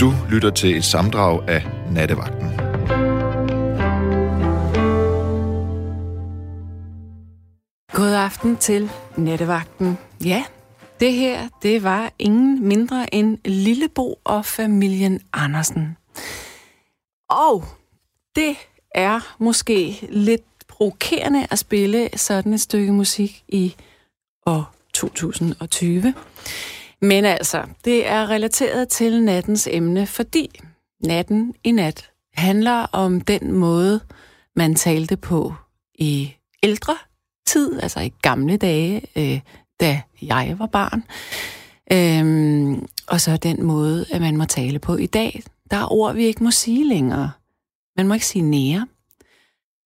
Du lytter til et samdrag af Nattevagten. God aften til Nattevagten. Ja, det her, det var ingen mindre end Lillebo og familien Andersen. Og det er måske lidt provokerende at spille sådan et stykke musik i år 2020. Men altså, det er relateret til nattens emne, fordi natten i nat handler om den måde, man talte på i ældre tid, altså i gamle dage, øh, da jeg var barn. Øhm, og så den måde, at man må tale på i dag. Der er ord, vi ikke må sige længere. Man må ikke sige nære.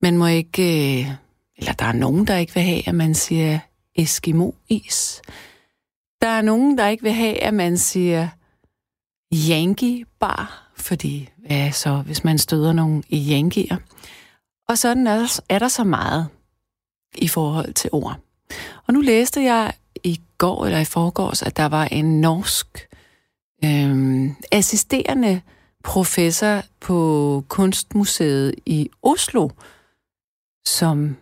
Man må ikke... Øh, eller der er nogen, der ikke vil have, at man siger Eskimo-is. Der er nogen, der ikke vil have, at man siger Yankee-bar, fordi hvad så, hvis man støder nogen i Yankee'er? Og sådan er der, er der så meget i forhold til ord. Og nu læste jeg i går eller i forgårs, at der var en norsk øhm, assisterende professor på Kunstmuseet i Oslo, som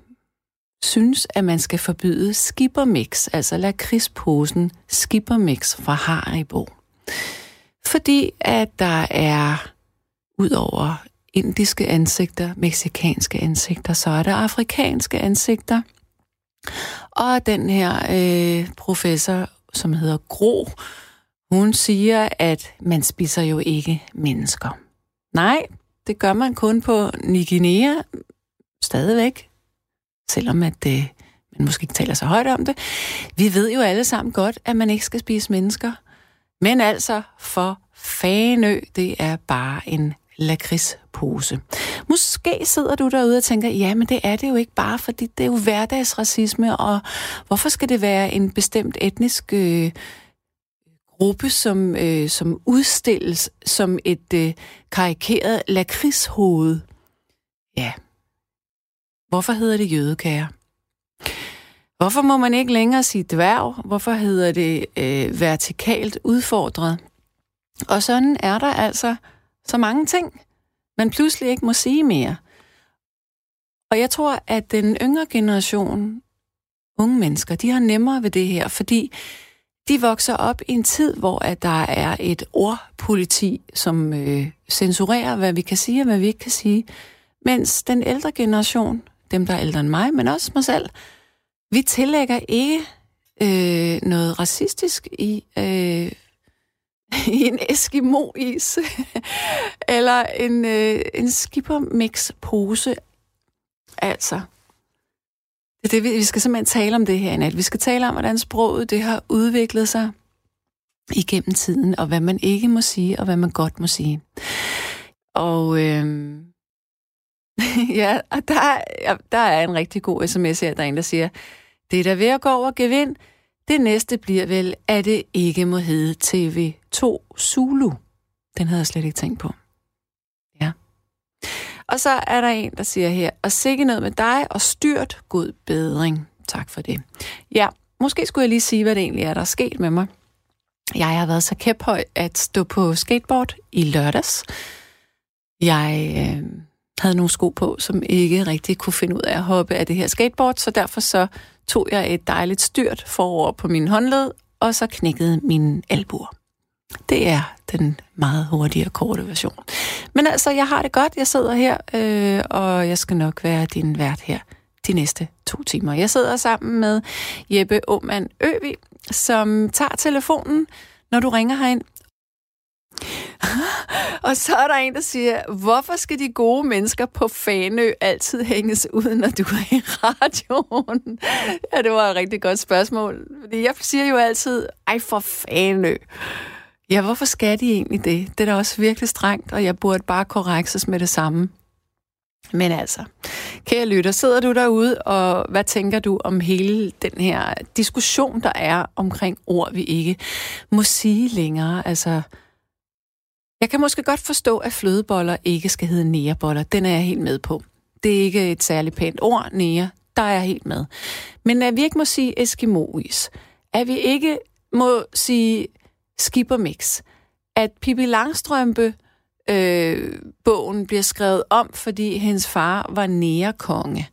synes, at man skal forbyde skippermix, altså lakridsposen skippermix fra Haribo. Fordi at der er, udover indiske ansigter, meksikanske ansigter, så er der afrikanske ansigter. Og den her øh, professor, som hedder Gro, hun siger, at man spiser jo ikke mennesker. Nej, det gør man kun på Niginea, stadigvæk, selvom at øh, man måske ikke taler så højt om det. Vi ved jo alle sammen godt, at man ikke skal spise mennesker. Men altså, for fanø, det er bare en lakridspose. Måske sidder du derude og tænker, ja, men det er det jo ikke bare, fordi det er jo hverdagsracisme, og hvorfor skal det være en bestemt etnisk øh, gruppe, som, øh, som udstilles som et øh, karikeret lakridshoved? Ja, Hvorfor hedder det jødekager? Hvorfor må man ikke længere sige dværg? Hvorfor hedder det øh, vertikalt udfordret? Og sådan er der altså så mange ting, man pludselig ikke må sige mere. Og jeg tror, at den yngre generation, unge mennesker, de har nemmere ved det her, fordi de vokser op i en tid, hvor at der er et ordpoliti, som øh, censurerer, hvad vi kan sige og hvad vi ikke kan sige. Mens den ældre generation, dem der er ældre end mig, men også mig selv, vi tillægger ikke øh, noget racistisk i, øh, i en Eskimo-is, eller en, øh, en skippermix-pose. Altså, det det, vi skal simpelthen tale om det her i nat. Vi skal tale om, hvordan sproget det har udviklet sig igennem tiden, og hvad man ikke må sige, og hvad man godt må sige. Og øh, ja, og der, der er en rigtig god sms her, der er en, der siger, det der ved at gå over gevind. Det næste bliver vel, at det ikke må hedde TV2 Zulu. Den havde jeg slet ikke tænkt på. Ja. Og så er der en, der siger her, og sikke noget med dig, og styrt god bedring. Tak for det. Ja, måske skulle jeg lige sige, hvad det egentlig er, der er sket med mig. Jeg har været så kæphøj at stå på skateboard i lørdags. Jeg øh, havde nogle sko på, som ikke rigtig kunne finde ud af at hoppe af det her skateboard, så derfor så tog jeg et dejligt styrt forover på min håndled, og så knækkede min albuer. Det er den meget hurtige og korte version. Men altså, jeg har det godt. Jeg sidder her, øh, og jeg skal nok være din vært her de næste to timer. Jeg sidder sammen med Jeppe Aumann Øvi, som tager telefonen, når du ringer herind, og så er der en, der siger, hvorfor skal de gode mennesker på Fanø altid hænges ud, når du er i radioen? Ja, det var et rigtig godt spørgsmål. Fordi jeg siger jo altid, ej for Fanø. Ja, hvorfor skal de egentlig det? Det er da også virkelig strengt, og jeg burde bare korrekses med det samme. Men altså, kære lytter, sidder du derude, og hvad tænker du om hele den her diskussion, der er omkring ord, vi ikke må sige længere? Altså, jeg kan måske godt forstå, at flødeboller ikke skal hedde næreboller. Den er jeg helt med på. Det er ikke et særligt pænt ord, nære. Der er jeg helt med. Men at vi ikke må sige eskimois, at vi ikke må sige skippermix, at Pippi Langstrømpe øh, bogen bliver skrevet om, fordi hendes far var nærekonge.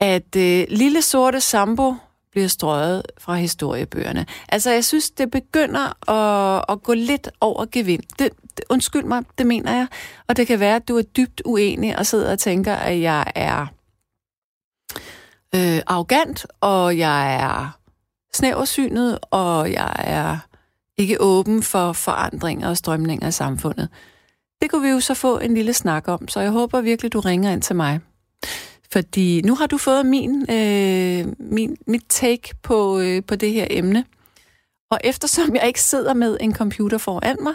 At øh, Lille Sorte Sambo bliver strøget fra historiebøgerne. Altså, jeg synes, det begynder at, at gå lidt over gevind. Det, det, undskyld mig, det mener jeg. Og det kan være, at du er dybt uenig og sidder og tænker, at jeg er øh, arrogant, og jeg er snæversynet, og jeg er ikke åben for forandringer og strømninger i samfundet. Det kunne vi jo så få en lille snak om, så jeg håber virkelig, du ringer ind til mig. Fordi nu har du fået min, øh, min, mit take på, øh, på det her emne. Og eftersom jeg ikke sidder med en computer foran mig,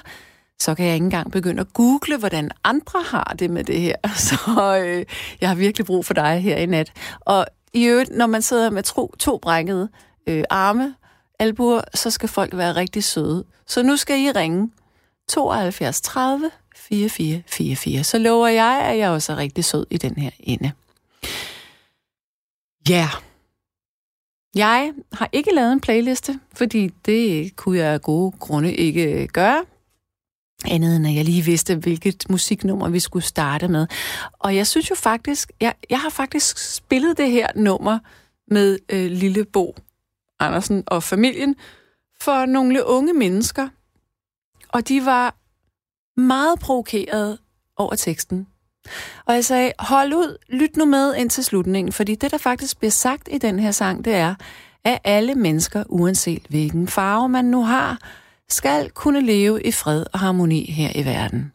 så kan jeg ikke engang begynde at google, hvordan andre har det med det her. Så øh, jeg har virkelig brug for dig her i nat. Og i øvrigt, når man sidder med tro, to brækkede øh, arme, albuer, så skal folk være rigtig søde. Så nu skal I ringe 72 30 44 44. Så lover jeg, at jeg også er rigtig sød i den her ende. Ja. Yeah. Jeg har ikke lavet en playliste, fordi det kunne jeg af gode grunde ikke øh, gøre. Andet end at jeg lige vidste, hvilket musiknummer vi skulle starte med. Og jeg synes jo faktisk, jeg, jeg har faktisk spillet det her nummer med øh, Lille Bo Andersen og familien for nogle unge mennesker. Og de var meget provokeret over teksten. Og jeg sagde, hold ud, lyt nu med ind til slutningen, fordi det, der faktisk bliver sagt i den her sang, det er, at alle mennesker, uanset hvilken farve man nu har, skal kunne leve i fred og harmoni her i verden.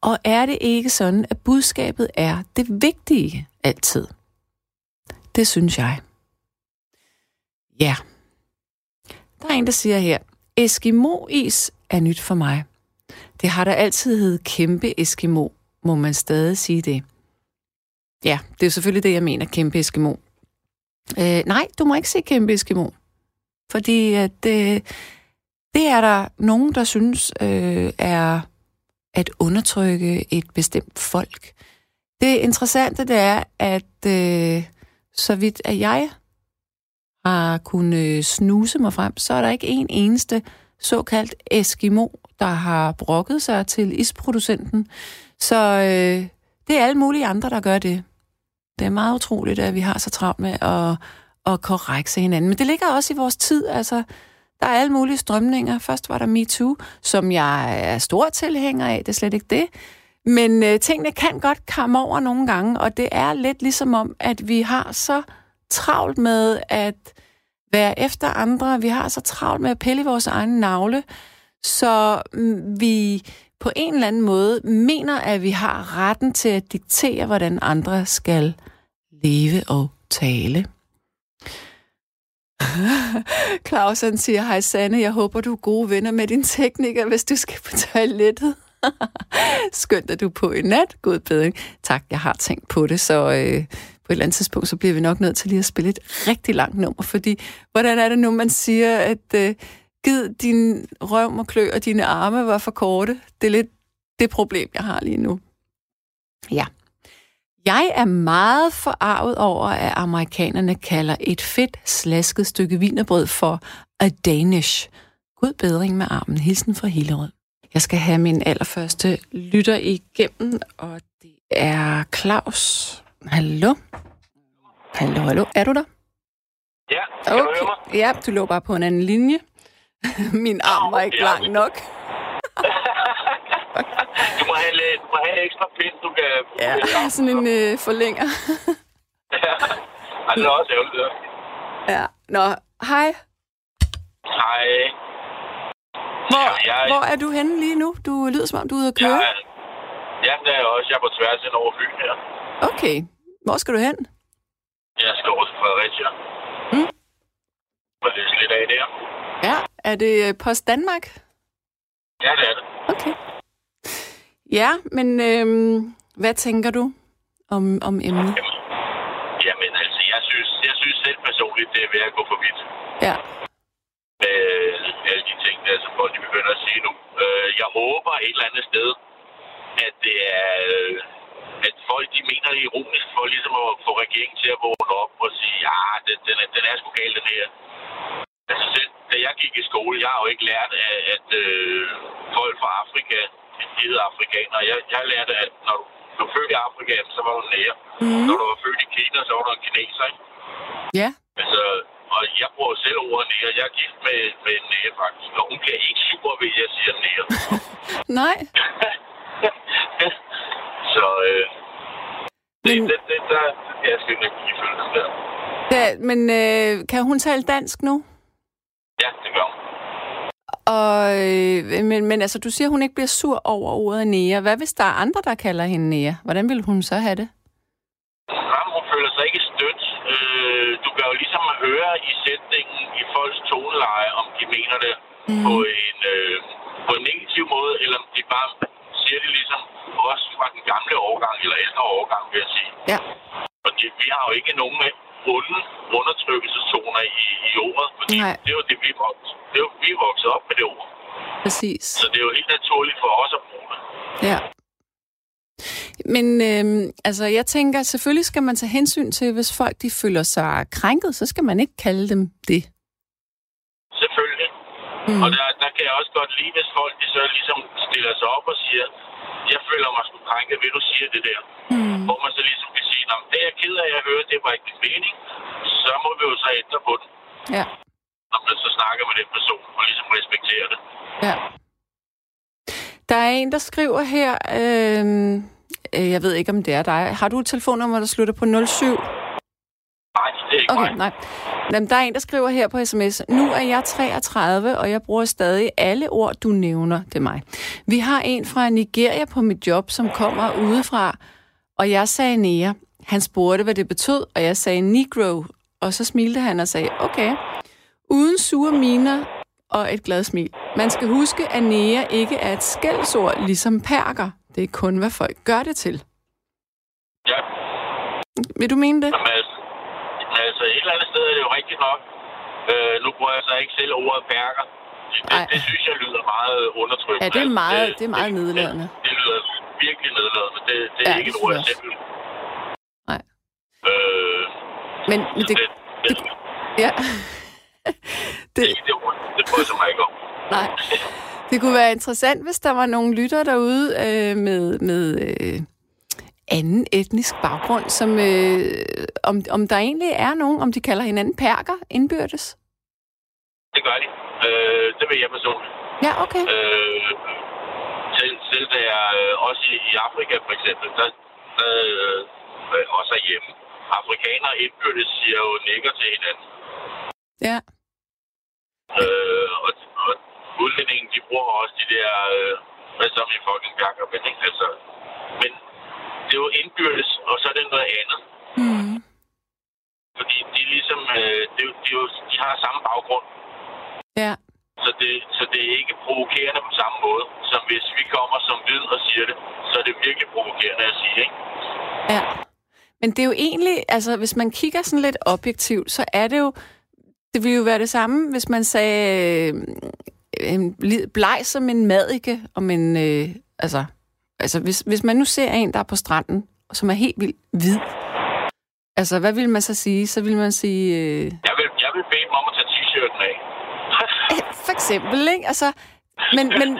Og er det ikke sådan, at budskabet er det vigtige altid? Det synes jeg. Ja. Der er en, der siger her, Eskimo-is er nyt for mig. Det har der altid heddet kæmpe Eskimo. Må man stadig sige det? Ja, det er selvfølgelig det, jeg mener, kæmpe Eskimo. Øh, nej, du må ikke sige kæmpe Eskimo. Fordi at, øh, det er der nogen, der synes øh, er at undertrykke et bestemt folk. Det interessante det er, at øh, så vidt at jeg har kunnet øh, snuse mig frem, så er der ikke en eneste såkaldt Eskimo, der har brokket sig til isproducenten. Så øh, det er alle mulige andre, der gør det. Det er meget utroligt, at vi har så travlt med at, at korrekse hinanden. Men det ligger også i vores tid. Altså, der er alle mulige strømninger. Først var der MeToo, som jeg er stor tilhænger af. Det er slet ikke det. Men øh, tingene kan godt komme over nogle gange, og det er lidt ligesom om, at vi har så travlt med at være efter andre. Vi har så travlt med at pille vores egen navle, så mm, vi på en eller anden måde mener, at vi har retten til at diktere, hvordan andre skal leve og tale. Claus han siger, hej Sanne, jeg håber, du er gode venner med din tekniker, hvis du skal på toilettet. Skønt, at du er på i nat. God bedring. Tak, jeg har tænkt på det, så øh, på et eller andet tidspunkt, så bliver vi nok nødt til lige at spille et rigtig langt nummer, fordi hvordan er det nu, man siger, at øh, gid din røv og klø og dine arme var for korte? Det er lidt det problem, jeg har lige nu. Ja. Jeg er meget forarvet over, at amerikanerne kalder et fedt, slasket stykke vinerbrød for a Danish. God bedring med armen. Hilsen fra Hillerød. Jeg skal have min allerførste lytter igennem, og det er Claus. Hallo? Hallo, hallo. Er du der? Ja, kan okay. du høre mig? Ja, du lå bare på en anden linje. Min arm var ikke Ja. lang nok. Du må have, lidt- du må have ekstra pind, du kan... Ja, har sådan en øh, forlænger. Ej, det er også ærgerligt. Ja. Nå, hej. Hej. Hvor, Ja, jeg- hvor er du henne lige nu? Du lyder som om, du er ude at køre. Ja, ja, det er jeg også. Jeg er på tværs ind over Fyn her. Okay. Hvor skal du hen? Jeg skal over til Fredericia. Mm. Og læse lidt af der. Ja. Er det øh, Post Danmark? Ja, det er det. Okay. Ja, men øhm, hvad tænker du om, om emnet? Jamen, jamen altså, jeg synes, jeg synes selv personligt, det er ved at gå for vidt. Ja. med alle de ting, der som folk de begynder at sige nu. Øh, jeg håber et eller andet sted, at det er, øh, at folk de mener det ironisk for ligesom at få regeringen til at vågne op og sige, ja, den, den, er, den er sgu galt, den her. Altså da jeg gik i skole, jeg har jo ikke lært, at, at øh, folk fra Afrika, de hedder afrikanere. Jeg, jeg lærte, at når du blev født i Afrika, så var du nære. Mm. Når du var født i Kina, så var du en kineser, ikke? Ja. Altså, og jeg bruger selv ordet nære. Jeg er gift med, med en nære, faktisk. Og hun bliver ikke sur ved, at jeg siger nære. Nej. så øh, det, Men- det, det, der, jeg skal ikke give følelsen der. Ja, men øh, kan hun tale dansk nu? Ja, det gør hun. Og, øh, men, men altså, du siger, hun ikke bliver sur over ordet nære. Hvad hvis der er andre, der kalder hende nære? Hvordan vil hun så have det? Jamen, hun føler sig ikke stødt. Øh, du kan jo ligesom høre i sætningen i folks toneleje, om de mener det mm. på, en, øh, på en negativ måde, eller om de bare siger det ligesom også fra den gamle årgang, eller ældre årgang, vil jeg sige. Ja. De, vi har jo ikke nogen onde undertrykkelsestoner i, i ordet, fordi Nej. det er jo det, vi vokset, det er jo, vi vokset op med det ord. Præcis. Så det er jo helt naturligt for os at bruge det. Ja. Men øh, altså, jeg tænker, selvfølgelig skal man tage hensyn til, hvis folk de føler sig krænket, så skal man ikke kalde dem det. Selvfølgelig. Mm. Og der, der kan jeg også godt lide, hvis folk de så ligesom stiller sig op og siger, jeg føler mig sgu krænket ved, du siger det der. Mm. Hvor man så ligesom kan sige, "Nå, men det er jeg ked af, at jeg hører, det var ikke min mening. Så må vi jo så ændre på den, Ja, når man så snakker med den person og ligesom respekterer det. ja. Der er en, der skriver her, øh, øh, jeg ved ikke, om det er dig. Har du et telefonnummer, der slutter på 07? Nej, det er ikke Okay, mig. nej. Jamen, der er en, der skriver her på sms. Nu er jeg 33, og jeg bruger stadig alle ord, du nævner. Det er mig. Vi har en fra Nigeria på mit job, som kommer udefra, og jeg sagde nære. Han spurgte, hvad det betød, og jeg sagde negro, og så smilte han og sagde, okay. Uden sure miner og et glad smil. Man skal huske, at nære ikke er et skældsord, ligesom perker. Det er kun, hvad folk gør det til. Ja, Vil du mene det? men altså, altså, et eller andet sted er det jo rigtigt nok. Øh, nu bruger jeg så ikke selv ordet perker. Det, det, det synes jeg lyder meget undertrykkende. Ja, det er meget, det er meget det, nedladende. Det, det lyder virkelig nedladende. Det, det er Ja, ikke det et ord, jeg selv. Øh, Men, men det, det, det, det, ja. det, det, det, det bryder mig ikke om. Nej. Det kunne være interessant, hvis der var nogle lytter derude øh, med, med øh, anden etnisk baggrund, som, øh, om, om der egentlig er nogen, om de kalder hinanden perker indbyrdes. Det gør de. Øh, det vil jeg personligt. Ja, okay. Øh, selv, selv da jeg øh, også i, i Afrika for eksempel, der, der øh, også hjemme. Afrikanere indbyrdes siger jo nikker til hinanden. Ja, Øh, og, og udlændingen, de bruger også de der, øh, hvad så vi fucking gakker, men ikke? Altså, men det er jo indbyrdes, og så er det noget andet. mm. Fordi de ligesom, øh, det, jo- de, jo, de har samme baggrund. ja, Så det, så det er ikke provokerende på samme måde, som hvis vi kommer som hvid og siger det, så er det virkelig provokerende at sige, ikke? ja. Men det er jo egentlig, altså hvis man kigger sådan lidt objektivt, så er det jo, det ville jo være det samme, hvis man sagde øh, en li- bleg som en madike, om en, øh, altså, altså hvis, hvis man nu ser en, der er på stranden, som er helt vildt hvid, altså hvad vil man så sige? Så vil man sige, øh, Jeg vil, jeg vil bede dem om at tage t-shirten af. for eksempel, ikke? Altså, men, men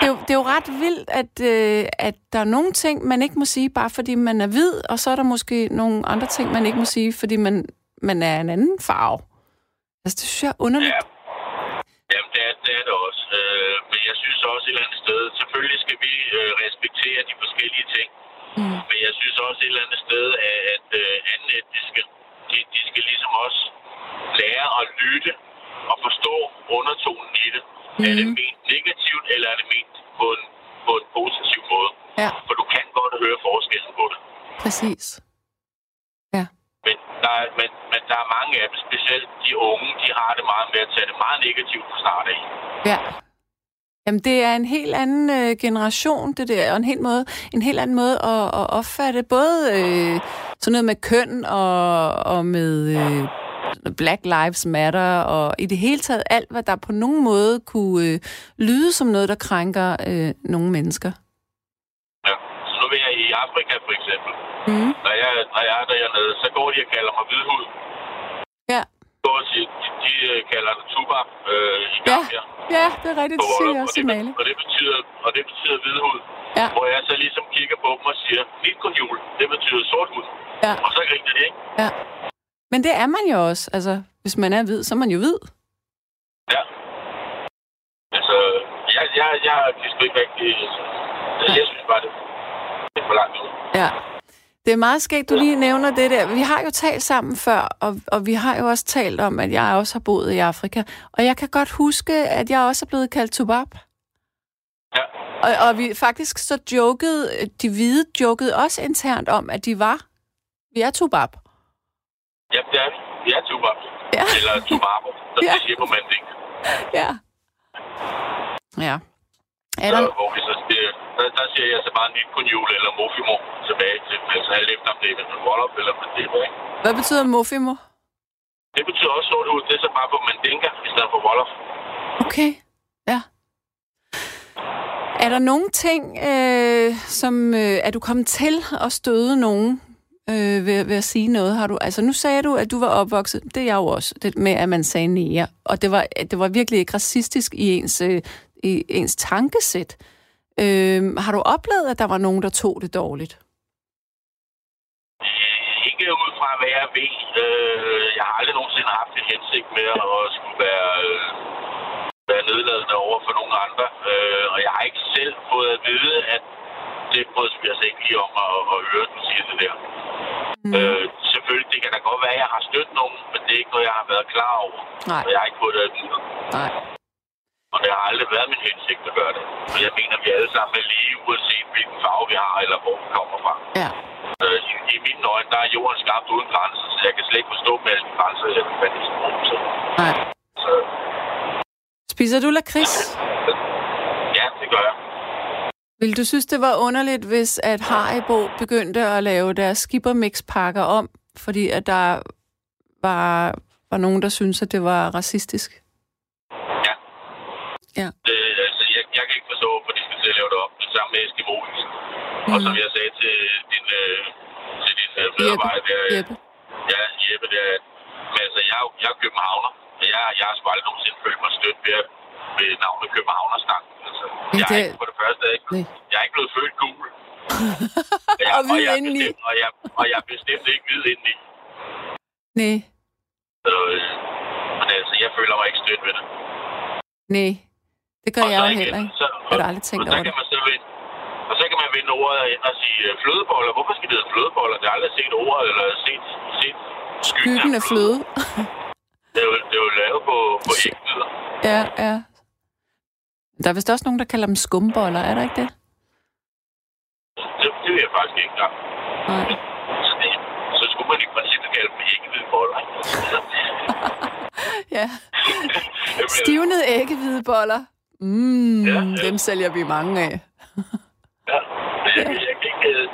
det, er jo, det er jo ret vildt, at, øh, at der er nogle ting, man ikke må sige, bare fordi man er hvid, og så er der måske nogle andre ting, man ikke må sige, fordi man, man er en anden farve. Altså, det synes jeg er underligt. Ja. Jamen, det er, det er det også. Øh, men jeg synes også et eller andet sted, selvfølgelig skal vi øh, respektere de forskellige ting. Mm. Men jeg synes også et eller andet sted, at, at øh, anden etniske, de, de skal ligesom også lære at lytte og forstå undertonen i det. Mm. Er det Mhm. ment negativt, eller er det ment på en, på en positiv måde? Ja, For du kan godt høre forskellen på det. præcis. Men der, er, men, men der er mange af dem, specielt de unge, de har det meget med at tage det meget negativt fra start af. Ja. Jamen, det er en helt anden øh, generation, det der, og en helt, måde, en helt anden måde at, at opfatte både øh, sådan noget med køn og, og med øh, Black Lives Matter, og i det hele taget alt, hvad der på nogen måde kunne øh, lyde som noget, der krænker øh, nogle mennesker. Ja. Så nu vil jeg i Afrika for eksempel, Mm. når jeg, når jeg er dernede, så går de og kalder mig hvidhud. Ja. Så gå og sige, de, de øh, kalder det tuba øh, i Ja, Gambia. ja, det er rigtigt, det siger jeg og også i det, Mali. og det betyder, og det betyder hvidhud. Ja. Hvor jeg så ligesom kigger på dem og siger, nitkonjul, det betyder sort hud. Ja. Og så griner de, ikke? Ja. Men det er man jo også. Altså, hvis man er hvid, så er man jo hvid. Ja. Altså, jeg, jeg, jeg kan sgu ikke rigtig... Jeg, jeg synes bare, det det er for langt ud. Ja. Det er meget skægt, du lige nævner det der. Vi har jo talt sammen før, og, og vi har jo også talt om, at jeg også har boet i Afrika. Og jeg kan godt huske, at jeg også er blevet kaldt tubab. Ja. Og, og vi faktisk så jokede, de hvide jokede også internt om, at de var. Vi er tubab. Ja, det er vi. Vi er tuba. Ja. Eller tubabo, som Ja. siger på manding. Ja. Ja. Er Så, der, hvor vi så siger, der, der siger jeg så bare nitkonjul eller mofimo tilbage til, altså alt efter om det er med Wolof eller med det, hvad betyder mofimo? Det betyder også sort hud. Det er så bare på mandinga i stedet for Wolof. Okay, ja. Er der nogle ting, øh, som øh, er du kommet til at støde nogen øh, ved, ved at sige noget? Har du, altså nu sagde du, at du var opvokset, det er jeg jo også, det med at man sagde nære, og det var, det var virkelig ikke racistisk i ens, øh, i ens tankesæt. Øh, har du oplevet, at der var nogen, der tog det dårligt? Øh, ikke ud fra, hvad jeg ved. Øh, jeg har aldrig nogensinde haft en hensigt med at skulle være, øh, være nedladende over for nogle andre. Øh, og jeg har ikke selv fået at vide, at det bryder jeg sig ikke lige om at, at høre, du siger det der. Mm. Øh, selvfølgelig, det kan da godt være, at jeg har støttet nogen, men det er ikke noget, jeg har været klar over. Nej. Og jeg har ikke fået det at vide. Nej. Og det har aldrig været min hensigt at gøre det. Og jeg mener, at vi alle sammen er lige, uanset hvilken farve vi har, eller hvor vi kommer fra. Ja. Øh, i, I mine øjne, der er jorden skabt uden grænser, så jeg kan slet ikke forstå med alle de grænser, jeg kan fandme. Nej. så Spiser du lakrids? ja. Vil du synes, det var underligt, hvis at Haribo begyndte at lave deres skippermix-pakker om, fordi at der var, var nogen, der syntes, at det var racistisk? Ja. Ja. Det, altså, jeg, jeg kan ikke forstå, hvorfor de skal til at lave det op. Det samme med Eskimo. Mm. Og som jeg sagde til din, øh, til din øh, medarbejder, der, øh, Jeppe. Ja, Jeppe, det er, men altså, jeg, jeg er københavner, og jeg, jeg har sgu aldrig nogensinde følt mig stødt ved, ved navnet Københavnerstang. Altså, Men jeg er det- ikke på det første, jeg er ikke, jeg er ikke blevet født gul. Og jeg, Og hvid jeg bestemt, og, jeg, og jeg er bestemt ikke hvid indeni. Nej, Så, øh, men altså, jeg føler mig ikke stødt ved det. nej. Det gør Og jeg jo heller ikke. Så, Jeg har aldrig tænkt og over kan det. man så vende, og så kan man vende ordet ind og sige øh, flødeboller. Hvorfor skal det hedde flødeboller? Jeg har aldrig set ordet eller set, set Skyggen af fløde. Det er jo, det er jo lavet på, på ægvider. Ja, ja. Der er vist også nogen, der kalder dem skumboller, er der ikke det? Det, det vil jeg faktisk ikke. Nej. Så, det, så skulle man i princippet kalde dem æggehvideboller. Ja. Stivnede æggehvideboller. Mm, Ja, ja, dem sælger vi mange af. Ja, men jeg, jeg, kan ikke, øh,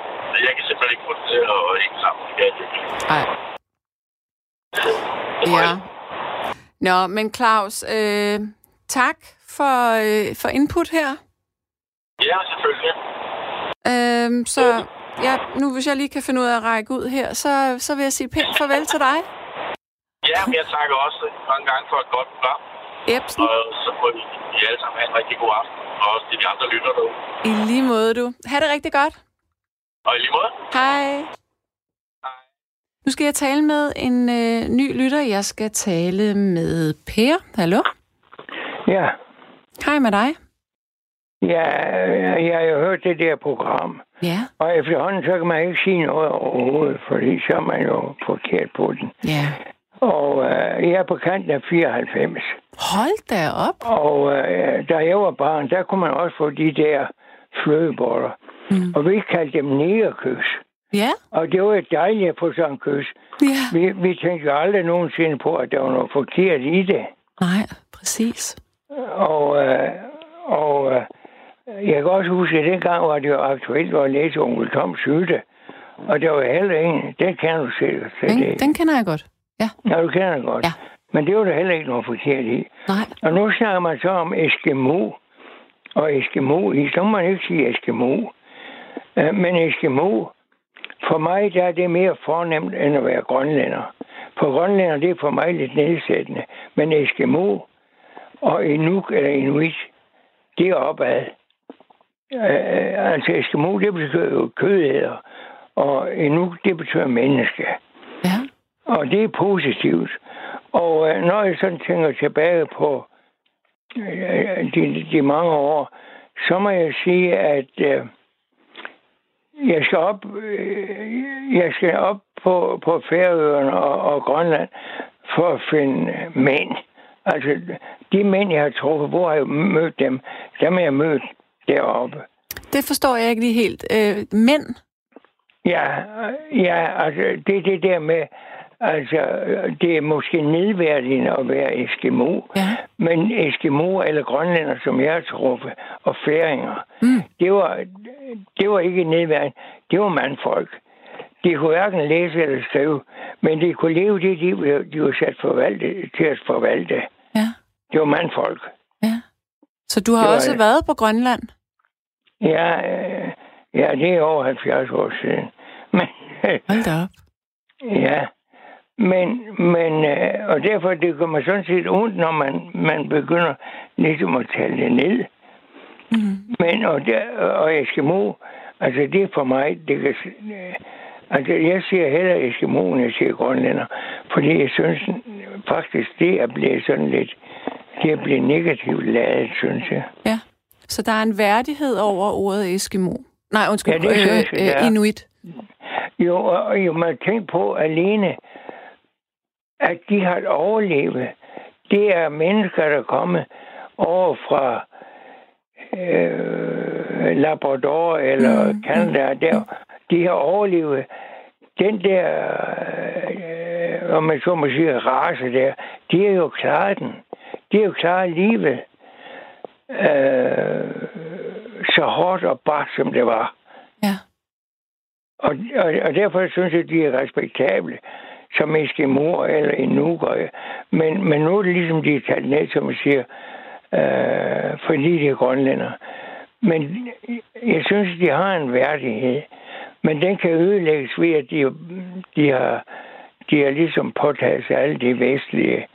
jeg kan simpelthen ikke få det til at hænge sammen. Nej. Ja. Nå, men Claus, øh, tak for, øh, for input her. Ja, selvfølgelig. Øh, så ja, nu hvis jeg lige kan finde ud af at række ud her, så, så vil jeg sige pænt farvel til dig. Ja, men jeg takker også mange gange for et godt program. Ebsen, Og så må I, I alle sammen have en rigtig god aften. Og også til de andre lytter derude. i lige måde du. Ha' det rigtig godt. Og i lige måde. Hej. Nu skal jeg tale med en øh, ny lytter. Jeg skal tale med Per. Hallo? Ja, Hej med dig. ja, jeg har jo hørt det der program. Ja. Og efterhånden, så kan man ikke sige noget overhovedet, fordi så er man jo forkert på den. Ja. Og øh, jeg er på kanten af 94. Hold da op. Og øh, da jeg var barn, der kunne man også få de der flødeboller. Mm. Og vi kaldte dem negerkys. Ja. Og det var dejligt at få sådan en kys. Ja. Vi, vi tænkte jo aldrig nogensinde på, at der var noget forkert i det. Nej, præcis. Og, øh, og øh, jeg kan også huske, at dengang var det jo aktuelt at læse onkel Toms hytte. Og der var heller ingen, den kan du sikkert. Den, det, den kender jeg godt. Ja. ja, du kender den godt. Ja. Men det var der heller ikke noget forkert i. Nej. Og nu snakker man så om Eskimo. Og Eskimo, i så må man ikke sige Eskimo. Øh, Men Eskimo, for mig der er det mere fornemt end at være grønlænder. For grønlænder, det er for mig lidt nedsættende. Men Eskimo og Inuk eller Inuit, det er opad. Øh, altså Eskimo, det betyder jo kødæder, og Inuk, det betyder menneske. Ja. Og det er positivt. Og øh, når jeg sådan tænker tilbage på øh, de, de mange år, så må jeg sige, at øh, jeg skal op, øh, jeg skal op på, på Færøerne og, og Grønland for at finde mænd. Altså, de mænd, jeg har truffet, hvor har jeg mødt dem? Dem har jeg mødt deroppe. Det forstår jeg ikke lige helt. Øh, mænd? Ja, ja, altså, det er det der med, altså, det er måske nedværdigende at være Eskimo, Ja. men Eskimo eller grønlænder, som jeg har truffet, og færinger, Mm. det var, det var ikke nedværende. Det var mandfolk. De kunne hverken læse eller skrive, men de kunne leve det liv, de var sat forvalte, til at forvalte. Det var mandfolk. Ja. Så du har Det var også været på Grønland? Ja, øh, ja, det er over 70 år siden. Men, Hold da op. ja, men, men øh, og derfor det kommer sådan set ondt, når man, man begynder ligesom at tale det ned. Mm. Men, og, der, og Eskimo, altså det er for mig, det kan, øh, altså jeg siger heller Eskimo, end jeg siger grønlænder, fordi jeg synes faktisk, det er blevet sådan lidt, det er blevet negativt ladet, synes jeg. Ja. Så der er en værdighed over ordet Eskimo. Nej, undskyld. Ja, det synes jeg, der er. Inuit. Jo, og og jo, man tænker på alene, at de har overlevet. Det er mennesker, der er kommet over fra øh, Labrador eller mm. Canada. Der, de har overlevet den der, øh, om man så må sige, race der. De har jo klaret den. De har jo klaret livet øh, så hårdt og bare som det var. Ja. Og, og, og derfor synes jeg, de er respektable som Eskimo eller Inukker. Men, men nu er det ligesom, de er talt ned, som man siger, øh, fordi de er grønlænder. Men jeg synes, de har en værdighed. Men den kan ødelægges ved, at de, de har de har ligesom påtaget sig alle de vestlige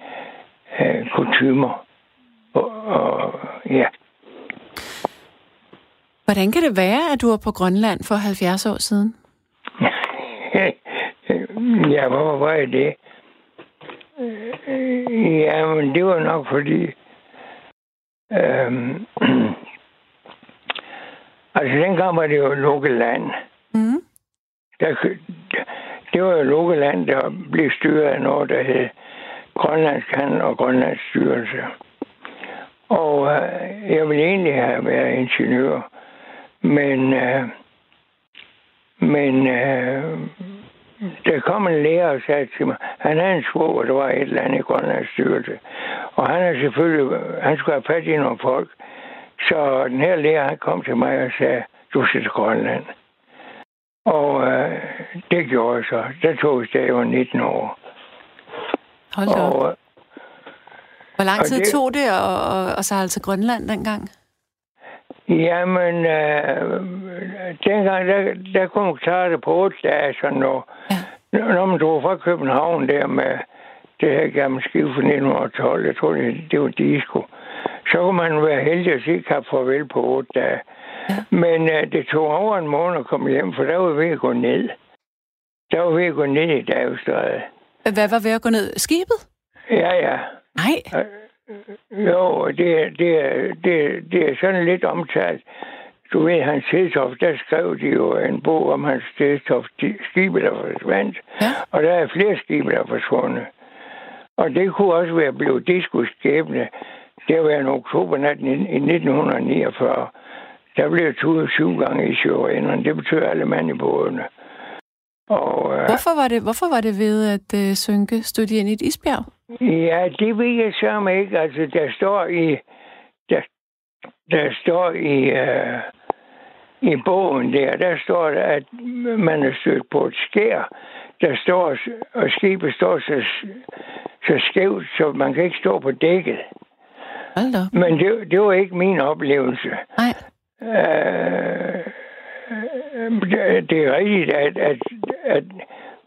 øh, kutumer. Og, og, ja. Hvordan kan det være, at du var på Grønland for 70 år siden? ja, hvorfor var jeg det? Øh, Ja, men det var nok fordi... Øhm, altså, dengang var det jo lukket land. Mm. Der, det var jo lukket land, der blev styret af noget, der hed Grønlands Handel og Grønlands Styrelse. Og øh, jeg ville egentlig have været ingeniør, men, øh, men øh, der kom en lærer og sagde til mig, han havde en svoger, der var et eller andet i Grønlands styrelse. Og han er selvfølgelig, han skulle have fat i nogle folk. Så den her lærer, han kom til mig og sagde, du skal til Grønland. Og øh, det gjorde jeg så. Der tog jeg, da jeg var 19 år. Hold da op. Og, øh, Hvor lang og tid det- tog det at, at, at sejle til Grønland dengang? Jamen, øh, dengang, der, der kunne man klare det på otte dage, sådan noget. Ja. Når man drog fra København der med det her gamle skib fra 1912, jeg tror, det, det var disco, så kunne man være heldig at sige kap farvel på otte dage. Ja. Men øh, det tog over en måned at komme hjem, for der var vi ved at gå ned. Der var vi ved at gå ned i Davstræde. Hvad var ved at gå ned? Skibet? Ja, ja. Nej. Jo, det, det, det, det er sådan lidt omtalt. Du ved, hans Hedtoft, der skrev de jo en bog om hans Hedtoft, skibet der forsvandt. Ja. Og der er flere skibe, der er forsvundet. Og det kunne også være blevet diskuskæbne. Det var en oktobernat i 1949. Der blev tudet syv gange i sjøvenderne. Det betyder alle mand i bådene. Og, øh, Hvorfor var det, hvorfor var det ved at uh, synke? Stod de ind i et isbjerg? Ja, det ved jeg så ikke. Altså, der står i... Der, der står i... Øh, i bogen der, der står der, at man er stødt på et skær. Der står, og skibet står så, så skævt, så man kan ikke stå på dækket. Men det, det var ikke min oplevelse. Nej. Øh, det- det er rigtigt, at, at, at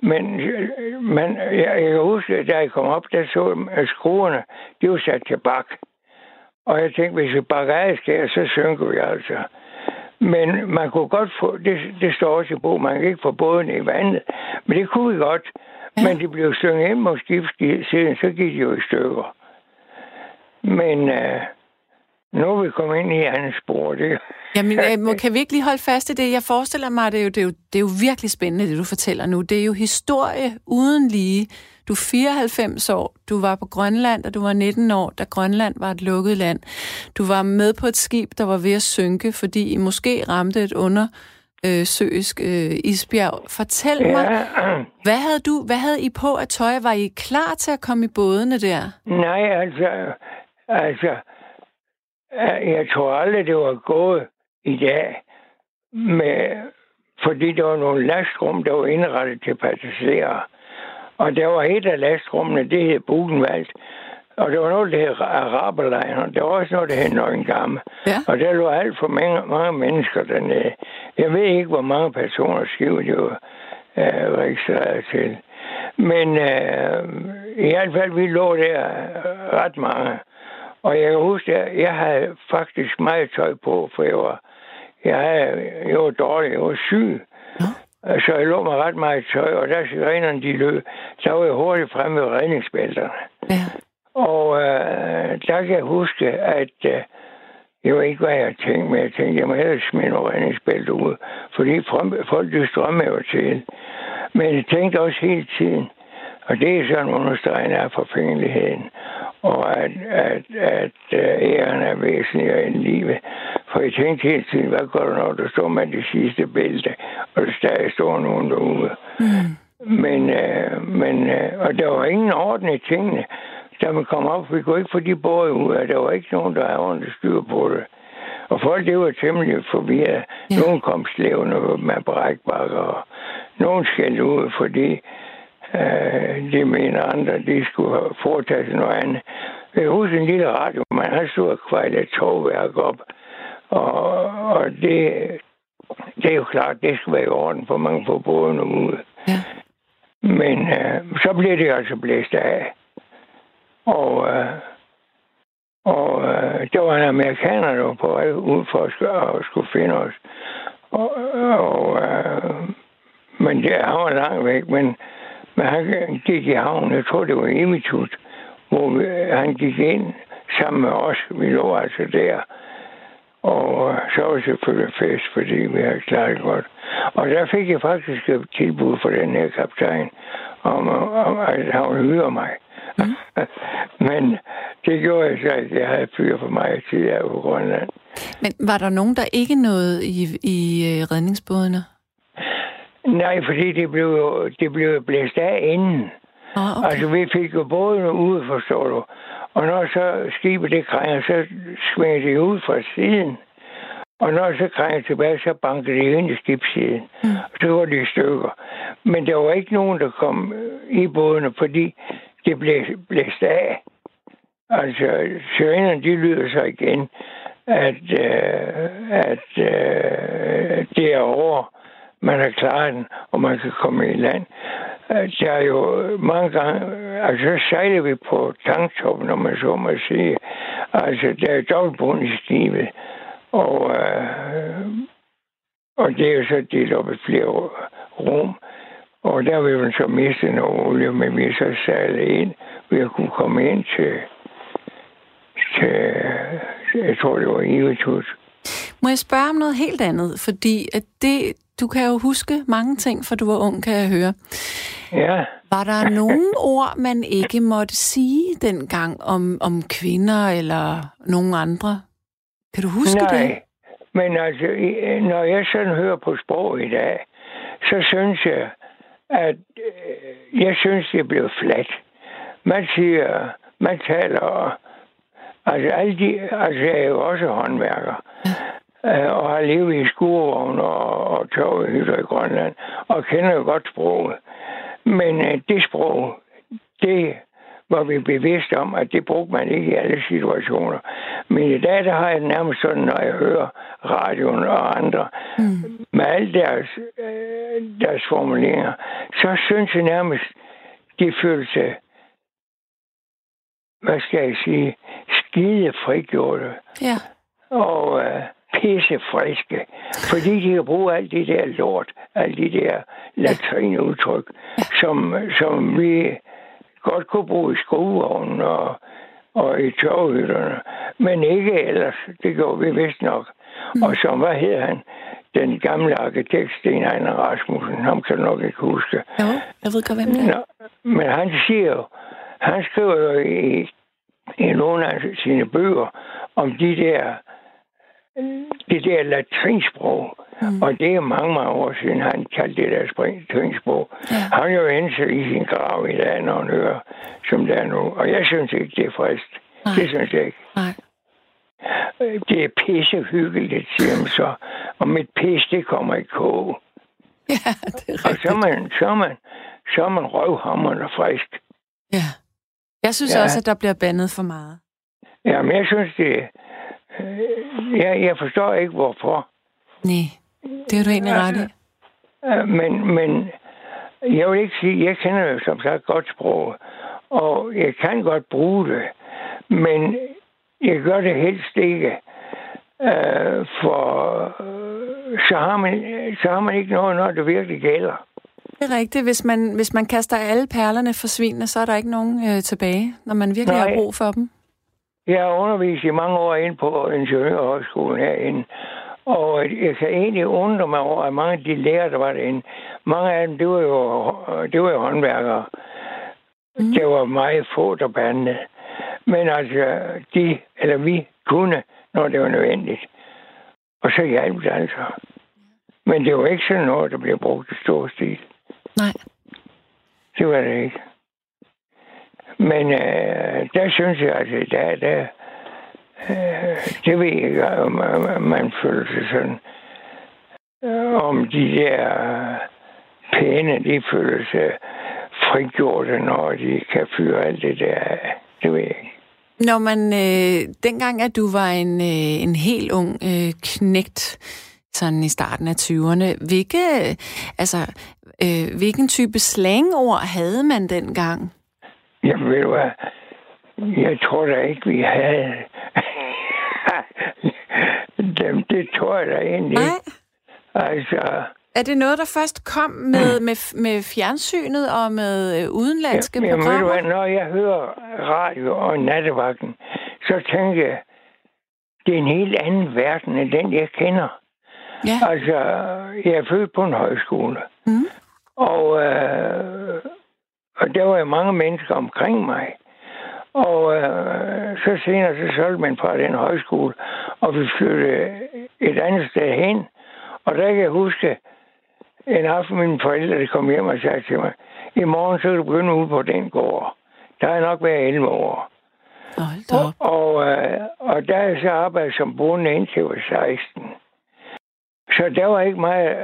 Men man, jeg, jeg kan huske, at da jeg kom op, der så at skruerne, de var sat til bak. Og jeg tænkte, hvis vi bakker af skærer, så synker vi altså. Men man kunne godt få, det, det står også i bog, man kan ikke få båden i vandet. Men det kunne vi godt. Ja. Men de blev slynget ind mod skibssiden, så gik de jo i stykker. Men øh, nu er vi kommet ind i andet spor. Det. Jamen, øh, kan vi ikke lige holde fast i det? Jeg forestiller mig, det er, jo, det, er jo, det er jo virkelig spændende, det du fortæller nu. Det er jo historie uden lige. Du er 94 år, du var på Grønland, da du var 19 år, da Grønland var et lukket land. Du var med på et skib, der var ved at synke, fordi I måske ramte et under øh, søisk øh, isbjerg. Fortæl ja. mig, hvad havde, du, hvad havde I på at tøj? Var I klar til at komme i bådene der? Nej, altså, altså, jeg tror aldrig, det var gået i dag, med, fordi der var nogle lastrum, der var indrettet til passagerer. Og der var et af lastrummene, det hed Bugenwald. Og der var noget, der hed Araberlejren. Der var også noget, der hed Nøgengamme. Ja. Og der lå alt for mange, mange mennesker dernede. Jeg ved ikke, hvor mange personer skib det var øh, registreret til. Men øh, i hvert fald, vi lå der øh, ret mange. Og jeg kan huske, at jeg havde faktisk meget tøj på, for jeg var, jeg, havde, jeg var dårlig, jeg var syg. Ja. Så jeg lå mig ret meget tøj, og da sirenerne de løb, så var jeg hurtigt fremme ved redningsbælterne. Ja. Og øh, der kan jeg huske, at øh, jeg ved ikke, hvad jeg tænkte, men jeg tænkte, jeg må hellere smide nogle redningsbælter ud, fordi folk de strømmer jo til. Men jeg tænkte også hele tiden, og det er sådan understregende af forfængeligheden, og at, at, at, æren er væsentligere end livet. For jeg tænkte hele tiden, hvad gør du, når du står med det sidste bælte, og der stadig står nogen derude. Mm. Men, øh, men øh, og der var ingen orden i tingene. Da man kom op, vi kunne ikke få de både ud af. Der var ikke nogen, der havde ordentligt styr på det. Og folk, det var temmelig forvirret. Ja. Nogen kom slævende med brækbakker, og nogen skældte ud, fordi Øh, de mener andre, de skulle have foretaget noget andet. Jeg husker en lille radio, man har stået og kvejlet et togværk op. Og, og det, det er jo klart, det skal være i orden, for man får båden ud. Ja. Men øh, så bliver det altså blæst af. Og, øh, og øh, der var en amerikaner, der var på vej ud for at, at skulle finde os. Og, og, øh, men det, han var langt væk, men men han gik i havn, jeg tror det var Imitut, hvor han gik ind sammen med os. Vi lå altså der. Og så var det selvfølgelig fest, fordi vi havde klaret godt. Og der fik jeg faktisk et tilbud fra den her kaptajn, om, om at han ville hyre mig. Mm. Men det gjorde jeg så ikke. Jeg havde fyr for mig til at på Grønland. Men var der nogen, der ikke nåede i, i øh, redningsbådene? Nej, fordi det blev, det blev blæst af inden. Ah, okay. Altså, vi fik jo båden ud, forstår du. Og når så skibet det krænger, så svinger det ud fra siden. Og når så krænger tilbage, så banker det ind i skibssiden. Mm. Og så går det i stykker. Men der var ikke nogen, der kom i bådene, fordi det blev blæst af. Altså, sirenerne, de lyder så igen, at, øh, at øh, det er over man har klaret den, og man kan komme i land. Øh, der er jo mange gange, altså så sejler vi på tanktoppen, når man så må sige. Altså, der er dobbeltbund i skibet, og, øh, og det er jo så delt op i flere rum. Og der vil man så miste noget olie, men vi så sejlet ind. Vi har kunnet komme ind til, til jeg tror, det var Ivetus. Må jeg spørge om noget helt andet? Fordi at det, du kan jo huske mange ting, for du var ung, kan jeg høre. Ja. Var der nogen ord, man ikke måtte sige dengang om, om kvinder eller nogen andre? Kan du huske Nej. det? men altså, når jeg sådan hører på sprog i dag, så synes jeg, at øh, jeg synes, det blev fladt. Man siger, man taler, altså, alle de, altså jeg er jo også håndværker. Øh, og har levet i skurvogn og, og tørvehytter i Grønland, og kender godt sproget. Men øh, det sprog, det var vi bevidst om, at det brugte man ikke i alle situationer. Men i dag, der har jeg nærmest sådan, når jeg hører radioen og andre, mm. med alle deres øh, deres formuleringer, så synes jeg nærmest, de følte sig, hvad skal jeg sige, skide frigjorte. Ja. Og øh, pisse friske. Fordi de kan bruge alt det der lort, alt de der latrinudtryk, som, som vi godt kunne bruge i skruevognen og, og i tørhytterne. Men ikke ellers. Det går vi vist nok. Mm. Og så, hvad hedder han? Den gamle arkitekt, Sten Ejner Rasmussen. Ham kan du nok ikke huske. Jo, jeg ved godt, hvem det er. Nå, men han siger jo, han skriver jo i, i nogle af sine bøger om de der det der latrinsprog. Mm. Og det er mange, mange år siden, han kaldte det der latrinsprog. Ja. Han er jo endt i sin grav i dag, når han hører, som det er nu. Og jeg synes ikke, det er frist. Nej. Det synes jeg ikke. Nej. Det er pissehyggeligt, siger man så. Og mit pis, det kommer i kog. Ja, det er rigtigt. Og så er man, så er man, så er man røvhammerende frisk. Ja. Jeg synes ja. også, at der bliver bandet for meget. Ja, men jeg synes, det jeg, jeg forstår ikke, hvorfor. Nej, det er du egentlig ret i. Men, men jeg vil ikke sige, jeg kender jo som sagt godt sprog, og jeg kan godt bruge det, men jeg gør det helst ikke. Øh, for så har, man, så har man ikke noget, når det virkelig gælder. Det er rigtigt. Hvis man, hvis man kaster alle perlerne for svinene, så er der ikke nogen øh, tilbage, når man virkelig Nej. har brug for dem. Jeg har undervist i mange år ind på Ingeniørhøjskolen herinde, og jeg kan egentlig undre mig over, at mange af de lærere, der var derinde, mange af dem, det var jo, det var jo håndværkere. Mm. Det var meget få, der bandede. Men altså, de, eller vi, kunne, når det var nødvendigt. Og så hjalp det altså. Men det var ikke sådan noget, der blev brugt i stor stil. Nej. Det var det ikke. Men øh, der synes jeg, at i der, der øh, det ved jeg ikke, om man føler sig sådan, øh, om de der pæne, de føler sig frigjorte, når de kan fyre alt det der Det ved jeg ikke. Når man, øh, dengang at du var en, øh, en helt ung øh, knægt, sådan i starten af 20'erne, hvilke, øh, altså, øh, hvilken type slangord havde man dengang? Jamen, ved du hvad? Jeg tror da ikke, vi havde dem. Det tror jeg da egentlig Nej. ikke. Altså... Er det noget, der først kom med, med, med fjernsynet og med øh, udenlandske ja, programmer? Jamen, ved du hvad? Når jeg hører radio og nattevagten, så tænker jeg, det er en helt anden verden end den, jeg kender. Ja. Altså, jeg er født på en højskole. Mm. Og øh, og der var jo mange mennesker omkring mig. Og øh, så senere så solgte man fra den højskole, og vi flyttede et andet sted hen. Og der kan jeg huske, en aften mine forældre der kom hjem og sagde til mig, i morgen så kan du begynde ud på den gård. Der er nok været 11 år. Og, og, øh, og der er så arbejdet som bonde indtil jeg var 16. Så der var ikke meget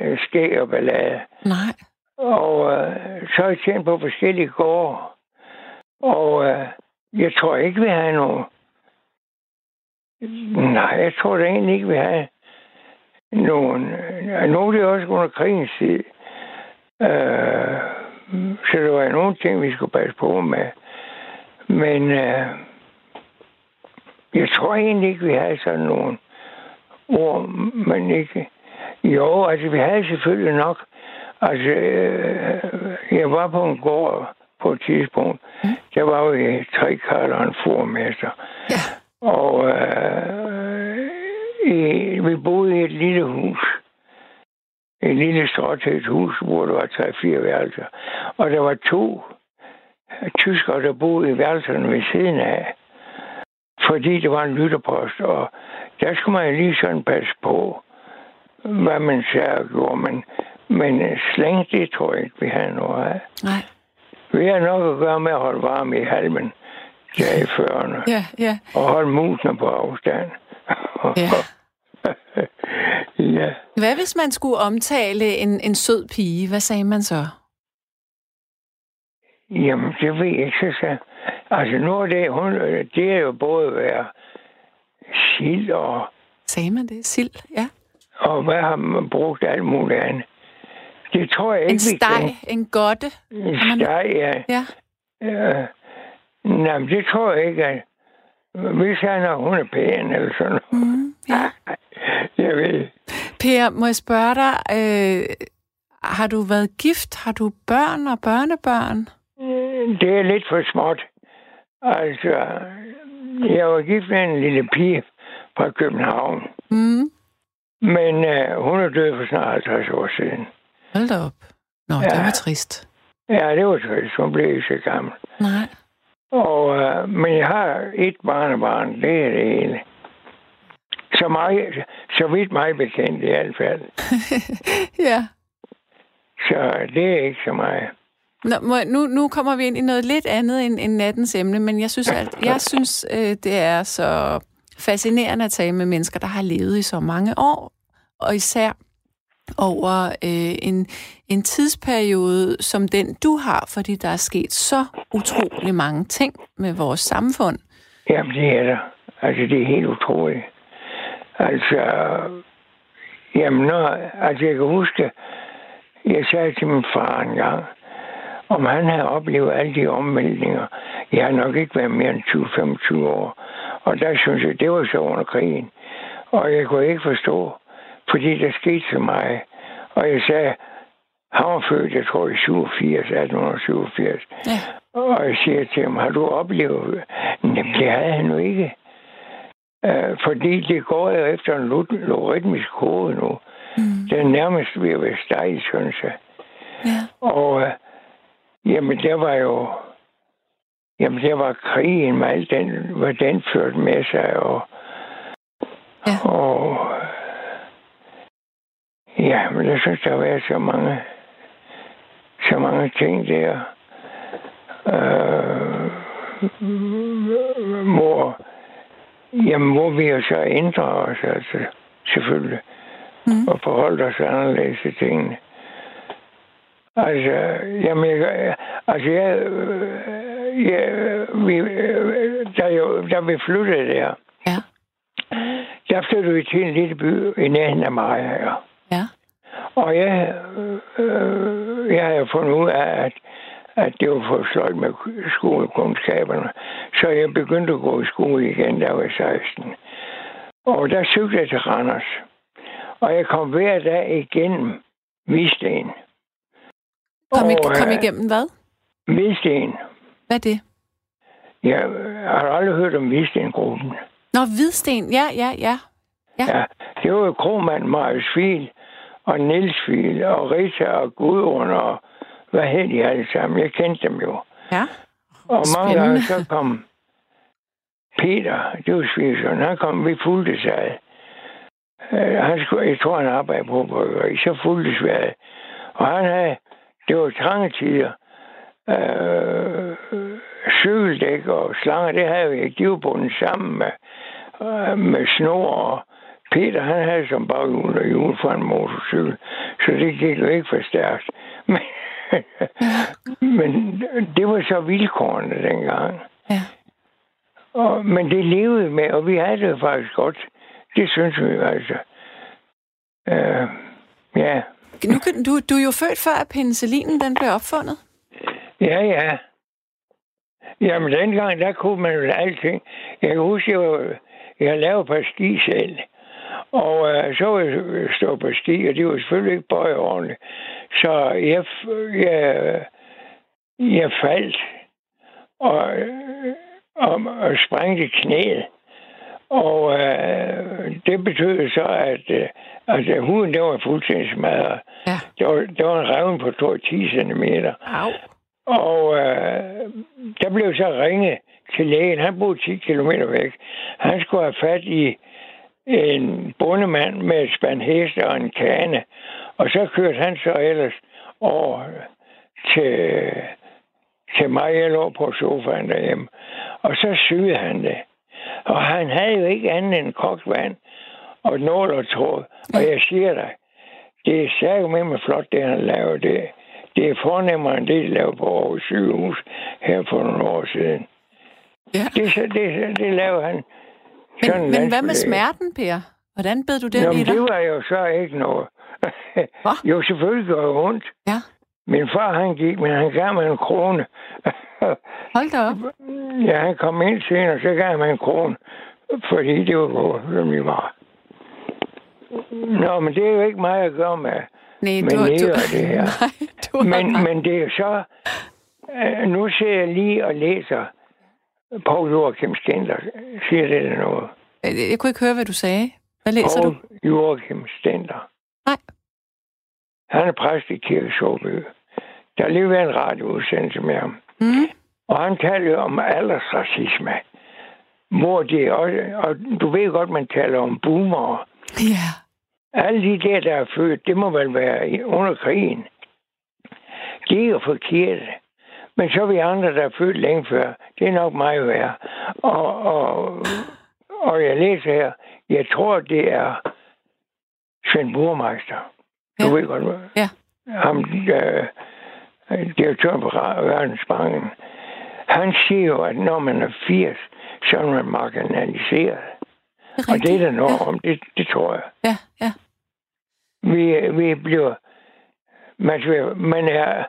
øh, skæg og ballade. Nej. Og øh, så har jeg tjent på forskellige gårde. Og øh, jeg tror ikke, vi har nogen... Nej, jeg tror da egentlig ikke, vi har nogen... Øh, nogle det også under krigens tid. Øh, så der var nogle ting, vi skulle passe på med. Men øh, jeg tror egentlig ikke, vi har sådan nogen ord, men ikke... Jo, altså vi havde selvfølgelig nok Altså, øh, jeg var på en gård på et tidspunkt. Mm. Der var jo tre karter og en formester. Ja. Og øh, i, vi boede i et lille hus. Et lille stråtægt hus, hvor der var tre-fire værelser. Og der var to tyskere, der boede i værelserne ved siden af. Fordi det var en lytterpost, og der skulle man lige sådan passe på, hvad man sagde og gjorde. Men men øh, slæng, det tror jeg ikke, vi har noget af. Nej. Vi har nok at gøre med at holde varme i halmen der i førerne. Ja, ja. Og holde musene på afstand. Ja. ja. Hvad hvis man skulle omtale en, en sød pige? Hvad sagde man så? Jamen, det ved jeg ikke, så Altså, nu er det, hun, det er jo både være sild og... Sagde man det? Sild, ja. Og hvad har man brugt alt muligt andet? Det tror jeg ikke, En steg, en godte. En man- steg, ja. Ja. ja. Nej, men det tror jeg ikke, at hvis han er, hun er pæn eller sådan noget. Mm, ja. Jeg ved. Per, må jeg spørge dig, øh, har du været gift? Har du børn og børnebørn? Det er lidt for småt. Altså, jeg var gift med en lille pige fra København. Mm. Men øh, hun er død for snart 50 år siden. Hold da op. Nå, ja. det var trist. Ja, det var trist. Hun blev ikke så gammel. Nej. Og, øh, men jeg har et barnebarn. Det er det hele. Så, meget, så vidt mig bekendt i hvert fald. ja. Så det er ikke så meget. Nå, må, nu, nu kommer vi ind i noget lidt andet end, end nattens emne, men jeg synes, at, jeg synes øh, det er så fascinerende at tale med mennesker, der har levet i så mange år, og især over øh, en, en tidsperiode som den, du har, fordi der er sket så utrolig mange ting med vores samfund. Jamen, det er der. Altså, det er helt utroligt. Altså, jamen, når, altså, jeg kan huske, jeg sagde til min far en gang, om han havde oplevet alle de omvæltninger. Jeg har nok ikke været mere end 20-25 år. Og der synes jeg, det var så under krigen. Og jeg kunne ikke forstå, fordi der skete så meget. Og jeg sagde, han var født, jeg tror, i 87, 1887. Ja. Og jeg siger til ham, har du oplevet? Jamen, det havde han jo ikke. Uh, fordi det går jo efter en lo- logaritmisk kode nu. Mm. Den er nærmest ved at være stejl, synes jeg. Ja. Og uh, jamen, der var jo... Jamen, der var krigen med alt den, hvad den førte med sig, og... Ja. Og... Ja, men jeg synes, der har været så mange... Så mange ting der. Øh, hvor... Jamen, hvor vi jo så ændrer os, altså, selvfølgelig. Mm. Og forholde os anderledes til tingene. Altså, jamen, jeg, altså, jeg, øh, jeg, vi, øh, da, jeg, da vi flyttede der, Ja. der flyttede vi til en lille by i nærheden af Maja. Ja. Og jeg, øh, jeg har fundet ud af, at, at det var for sløjt med skolekundskaberne. Så jeg begyndte at gå i skole igen, da jeg var 16. Og der cyklede jeg til Randers. Og jeg kom hver dag igennem Visten. Kom, Og, kom øh, igennem hvad? Visten. Hvad er det? Jeg har aldrig hørt om Visten-gruppen. Nå, Hvidsten. Ja, ja, ja. Ja. Ja, det var jo Kromand, Marius Fiel, og Niels Fiel, og Rita og Gudrun, og hvad hed de alle sammen? Jeg kendte dem jo. Ja. Og mange gange så kom Peter, det var Svigersson, han kom, vi fulgte sig. Øh, han skulle, jeg tror, han arbejdede på bryggeri, så fulgtes vi ad. Og han havde, det var trange tider, øh, cykeldæk og slanger, det havde vi ikke. De var bundet sammen med, øh, med snor og Peter, han havde som baghjul og hjul for en motorcykel, så det gik jo ikke for stærkt. Men, men det var så vilkårene dengang. Ja. Og, men det levede med, og vi havde det faktisk godt. Det synes vi altså. Øh, ja, Nu, kan- du, du er jo født før, at penicillinen den blev opfundet. ja, ja. Jamen dengang, der kunne man jo alting. Jeg kan huske, jeg, var, jeg lavede ski selv. Og øh, så var jeg stå på ski, og de var selvfølgelig ikke bøjet ordentligt. Så jeg, jeg, jeg faldt og, og, og sprængte knæet. Og øh, det betød så, at, øh, at huden der var fuldstændig smadret. Ja. Der var, der var en revne på 10 cm. Au. Og øh, der blev så ringet til lægen. Han boede 10 km væk. Han skulle have fat i en bondemand med et spand heste og en kane. Og så kørte han så ellers over til, til mig. Jeg lå på sofaen derhjemme. Og så syede han det. Og han havde jo ikke andet end kogt vand og nål og tråd. Og jeg siger dig, det er særligt med mig flot, det han laver. Det, det er fornemmere end det, de lavede på Aarhus sygehus her for nogle år siden. Ja. Det, det, det lavede han. Men, sådan men hvad med smerten, Per? Hvordan bed du den i Jamen, dig? det var jo så ikke noget. jo, selvfølgelig gør det ondt. Ja. Min far, han gik, men han gav mig en krone. Hold da op. ja, han kom ind senere, så gav mig en krone. Fordi det var gået, som vi var. Nå, men det er jo ikke mig at gøre med, Nej, med du, du, det her. nej, du Men, men det er så... Øh, nu ser jeg lige og læser Paul Joachim Stender. Siger det der noget? Jeg, jeg kunne ikke høre, hvad du sagde. Hvad læser du? Paul Joachim Stender. Nej. Han er præst i Kirkesåby. Der har lige været en radioudsendelse med ham. Mm. Og han taler om aldersracisme. Hvor det også, og du ved godt, man taler om boomer. Ja. Alle de der, der er født, det må vel være under krigen. Det er jo forkert. Men så er vi andre, der er født længe før. Det er nok meget værd. Og, og, og jeg læser her, jeg tror, det er Svend Burmeister. Du Ja. ved godt, hvad? Ja. Ham, øh, direktøren på Verdensbanken. Han siger jo, at når man er 80, så er man marginaliseret. Det Og det er der noget ja. om, det, det tror jeg. Ja, ja. Vi, vi bliver... Man, man er...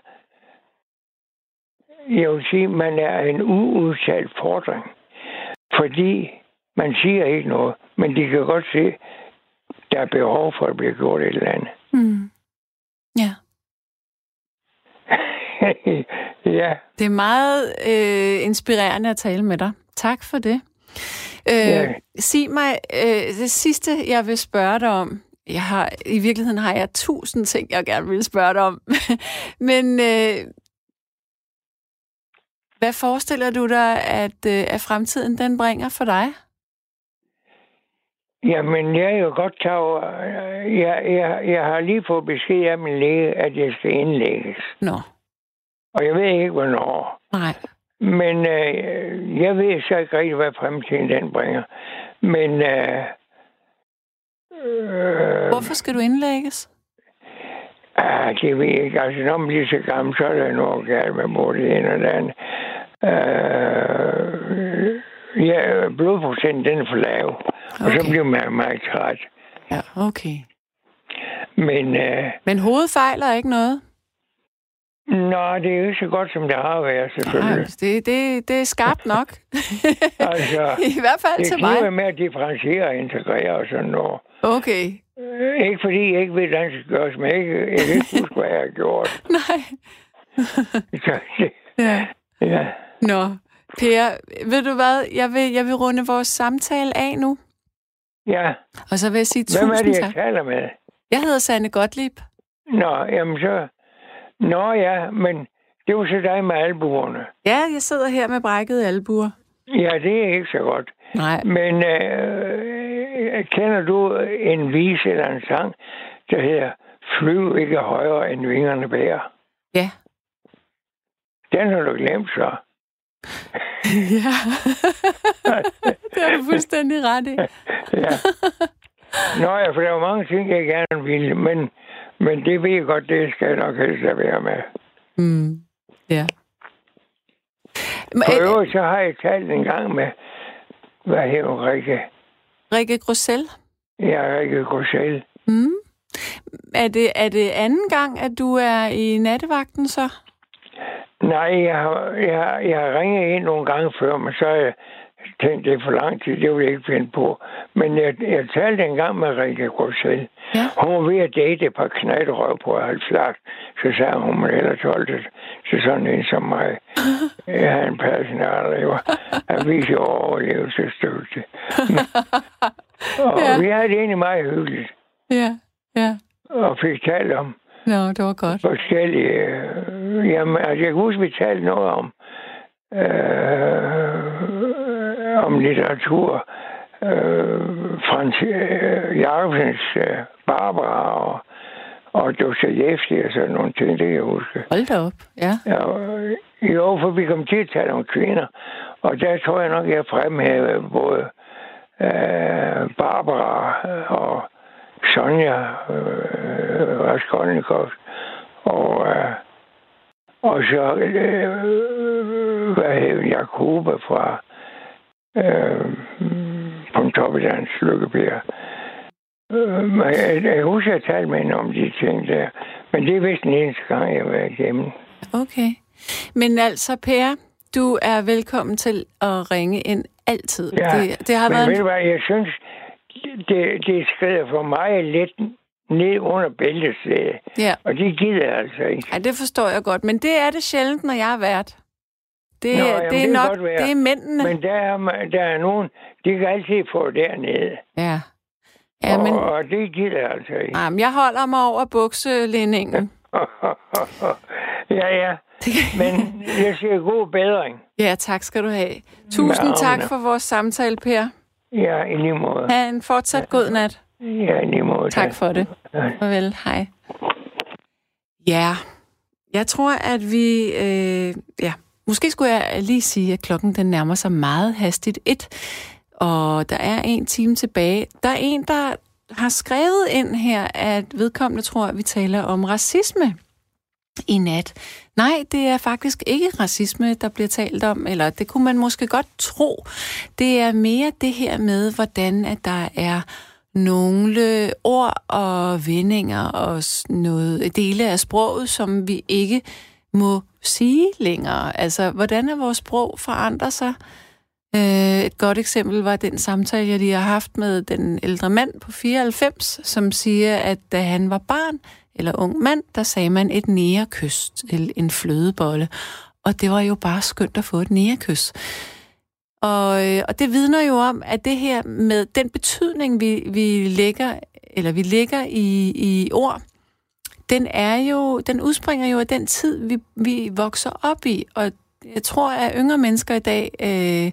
Jeg vil sige, man er en uudtalt fordring. Fordi man siger ikke noget, men de kan godt se, der er behov for at blive gjort et eller andet. Mm. Ja. ja, Det er meget øh, inspirerende at tale med dig. Tak for det. Øh, Ja. Sig mig, øh, det sidste, jeg vil spørge dig om. Jeg har, I virkeligheden har jeg tusind ting, jeg gerne vil spørge dig om. Men øh, hvad forestiller du dig, at, øh, at fremtiden den bringer for dig? Jamen, jeg er jo godt klar over... Jeg, jeg, jeg har lige fået besked af min læge, at jeg skal indlægges. Nå, Og jeg ved ikke, hvornår. nej. Men øh, jeg ved så ikke rigtig, hvad fremtiden den bringer. Men øh, øh, Hvorfor skal du indlægges? ah, det ved jeg ikke. Altså, når man bliver så gammel, så er der noget galt med både det ene og det andet. Øh, ja, blodprocenten den er for lav. Og så Okay. bliver man meget træt. Ja, okay. Men øh, Men hovedet fejler ikke noget? nå, det er jo ikke så godt, som det har været, Nej, selvfølgelig. det, det, det er skarpt nok. Altså, I hvert fald det til mig. med at differentiere og integrere og sådan noget. Okay. Øh, Ikke fordi jeg ikke ved, hvordan det skal gøres, men jeg, ikke, jeg kan ikke huske, hvad jeg har gjort. Nej. Så, det- Ja. ja. Nå, Per, ved du hvad? Jeg vil, jeg vil runde vores samtale af nu. ja, Og så vil jeg sige hvem er tusind det, jeg tak. taler med? Jeg hedder Sanne Gottlieb. Nå, jamen så... Nå ja, men det var så dig med albuerne. Ja, jeg sidder her med brækkede albuer. Ja, det er ikke så godt. Nej. Men øh, kender du en vise eller en sang, der hedder Flyv ikke højere end vingerne bærer? Ja. Den har du glemt så. ja. det har du fuldstændig ret i. Ja. Nå ja, for der er mange ting, jeg gerne vil, men, men det ved jeg godt, det skal jeg nok helst være med. Mm. Ja. Men, For øvrigt, så har jeg talt en gang med, hvad hedder Rikke? Rikke Grussel. Ja, Rikke Grussel. Mm. Er, det, er det anden gang, at du er i nattevagten så? Nej, jeg har, jeg, har- jeg har ringet ind nogle gange før, men så har jeg tænkt, det er for lang tid, det vil jeg ikke finde på. Men jeg, jeg talte en gang med Rikke Grussel. Ja. Hun var ved at date et par knætrøv på 70. Så sagde hun, må hellere tåle det til sådan en som mig. Jeg har en personallever. Jeg viser overlevelsesstøtte. Og Ja. vi havde det egentlig meget hyggeligt. Ja, ja. Og fik talt om Nå, det var godt. forskellige... Øh, jamen, altså, jeg kan huske, vi talte noget om øh, om litteratur. Øh, Frans øh, Jacobsens øh, Barbara og, og Dostoyevsky og sådan nogle ting, det kan jeg huske. Hold da op. Ja. Ja, øh, jo, for vi kom til at tale om kvinder, og der tror jeg nok, jeg fremhævede både øh, Barbara og Sonja øh, Raskolnikov og, øh, og så øh, hvad hedder Jakoba fra øh, Pontopidans Lykkebjerg. Øh, jeg, jeg husker, at jeg talte med hende om de ting der. Men det er vist den eneste gang, jeg har været igennem. Okay. Men altså, Per, du er velkommen til at ringe ind altid. Ja, det, det har men været... ved du hvad, jeg synes, det, det skrider for mig lidt ned under bæltestedet. Ja. Og det gider jeg altså ikke. Ej, det forstår jeg godt, men det er det sjældent, når jeg er vært. Det, Nå, jamen, det er det nok, godt være. det er mændene. Men der er, der er nogen, de kan altid få dernede. Ja. Ja, men, Og, det gider jeg altså ikke. nej, men jeg holder mig over bukselindingen. ja, ja. Men jeg siger god bedring. Ja, tak skal du have. Tusind Ja, tak for vores samtale, Per. Ja, i lige måde. Ha' en fortsat god nat. Ja, i lige måde. Tak for det. Farvel. Hej. Ja, jeg tror, at vi... Øh, ja, måske skulle jeg lige sige, at klokken den nærmer sig meget hastigt et, og der er en time tilbage. Der er en, der har skrevet ind her, at vedkommende tror, at vi taler om racisme i nat. Nej, det er faktisk ikke racisme, der bliver talt om, eller det kunne man måske godt tro. Det er mere det her med, hvordan at der er nogle ord og vendinger og noget dele af sproget, som vi ikke må sige længere. Altså, hvordan er vores sprog forandrer sig? Øh, et godt eksempel var den samtale, jeg lige har haft med den ældre mand på 94, som siger, at da han var barn eller ung mand, der sagde man et nærekys til en flødebolle. Og det var jo bare skønt at få et nærekys. Og, øh, og det vidner jo om, at det her med den betydning, vi, vi lægger, eller vi lægger i, i ord, den er jo, den udspringer jo af den tid, vi, vi vokser op i. Og jeg tror, at yngre mennesker i dag øh,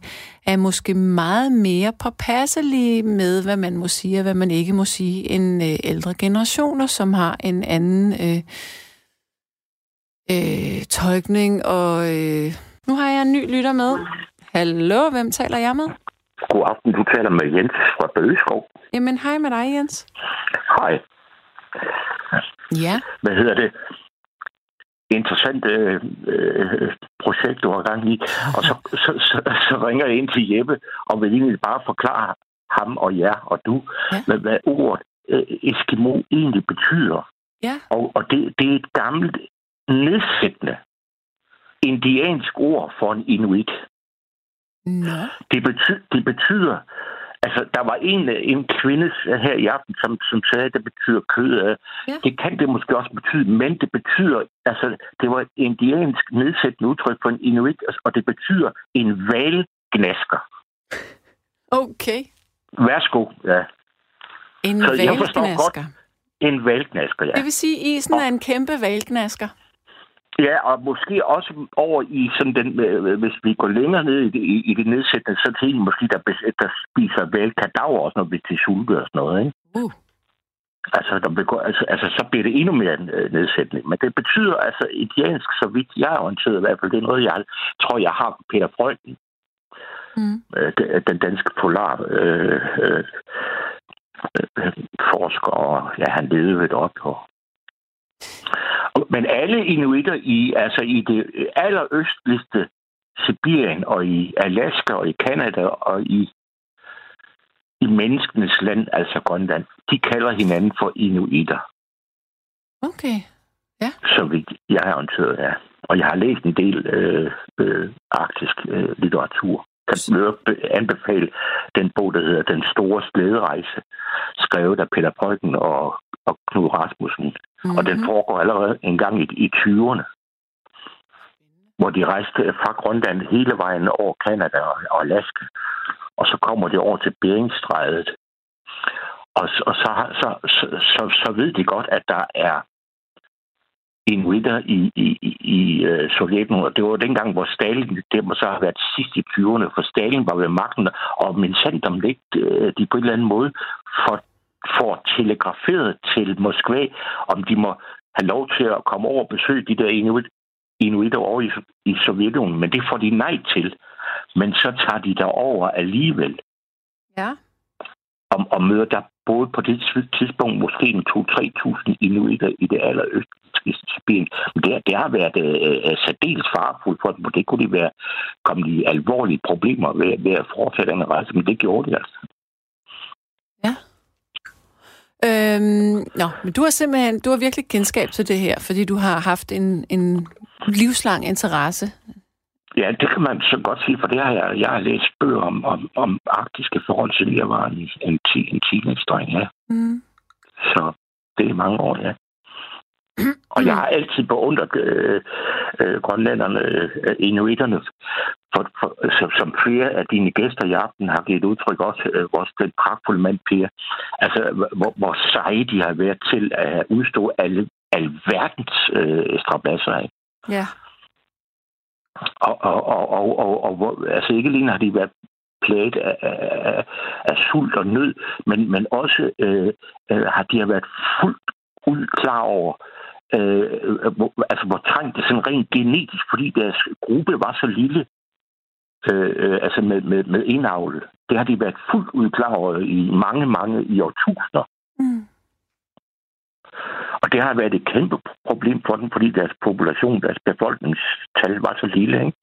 er måske meget mere påpasselige med, hvad man må sige og hvad man ikke må sige, end øh, ældre generationer, som har en anden øh, øh, tolkning. Og øh, nu har jeg en ny lytter med. Hallo, hvem taler jeg med? God aften, du taler med Jens fra Bøgeskov. Jamen, hej med dig, Jens. Hej. Ja, Hvad hedder det? Interessant øh, øh, projekt, du har gang i. Og så, så, så, så ringer jeg ind til Jeppe og vil egentlig bare forklare ham og jer og du, Ja. hvad, hvad ordet øh, Eskimo egentlig betyder. ja, Og, og det, det er et gammelt, nedsættende indiansk ord for en inuit. nå, Det, betyder, det betyder, altså der var en, en kvinde her i aften, som, som sagde, at det betyder kød. Ja. Ja. Det kan det måske også betyde, men det betyder, altså det var et indiansk nedsættende udtryk for en inuit, og det betyder en valgnasker. okay. Værsgo, ja. En valgnasker. En valgnasker, ja. Det vil sige, at isen er en kæmpe valgnasker. Ja, og måske også over i sådan den, øh, hvis vi går længere ned i det, i, det nedsættende, så til en måske, der, der spiser vel kadaver også, når vi til sulte og sådan noget, ikke? Uh. Altså, der begår, altså, altså, så bliver det endnu mere øh, nedsættende. Men det betyder altså indiansk, så vidt jeg er orienteret i hvert fald, det er noget, jeg tror, jeg har Peter Freuden, Mm. øh, den- danske polar øh, øh, øh, forsker, og ja, han levede ved op. Og, og, men alle inuitter i, altså i det allerøstligste Sibirien og i Alaska og i Kanada og i, i menneskenes land, altså Grønland, de kalder hinanden for inuitter, Okay. så vidt jeg er orienteret af. Og jeg har læst en del øh, øh, arktisk øh, litteratur. Kan jeg anbefale den bog, der hedder Den store slæderejse, skrevet af Peter Bryggen og, og Knud Rasmussen. Mm-hmm. Og den Mhm. foregår allerede en gang i, i 20'erne, hvor de rejste fra Grønland hele vejen over Kanada og, og Alaska. Og så kommer de over til Beringstrædet. Og, og så, så, så, så, så ved de godt, at der er inuitter i, i, i, i uh, Sovjetunionen. Og det var dengang, hvor Stalin, det må så have været sidst i 20'erne, for Stalin var ved magten, og men sandt om lidt, uh, de på en eller anden måde får, får telegraferet til Moskva, om de må have lov til at komme over og besøge de der inuit, inuitter over i, i Sovjetunionen. Men det får de nej til. Men så tager de derover alligevel Ja. og, og møder der både på det tidspunkt måske en 2-3.000 inuitter i det allerøstligste Sibirien. Men det, det har været øh, særdeles farfuldt for dem, og det kunne de være kommet i alvorlige problemer ved, ved at fortsætte en rejse, men det gjorde de altså. Øhm, nå, men du har simpelthen, du har virkelig kendskab til det her, fordi du har haft en, en livslang interesse. Ja, det kan man så godt sige, for det har jeg, jeg har læst bøger om, om, om arktiske forhold, siden jeg var en, en, en teenage-dreng, ja. Mm. Så det er mange år, ja. Og jeg har altid beundret øh, øh, grønlænderne, øh, inuiterne, for, for, som, som flere af dine gæster i aften har givet udtryk også, øh, vores den pragtfulde mand, Per. Altså, hvor, hvor seje de har været til at udstå alle, alverdens øh, strabasser af. Ja. Og, og, og, og, og, og hvor, altså ikke lige har de været plaget af, af, af sult og nød, men, men også øh, øh, har de har været fuldt ud klar over, øh, hvor, altså hvor trængt det sådan rent genetisk, fordi deres gruppe var så lille, øh, øh, altså med, med, med indavl. Det har de været fuldt ud klar over i mange, mange i årtusinder. Mm. Og det har været et kæmpe problem for dem, fordi deres population, deres befolkningstal var så lille. Ikke?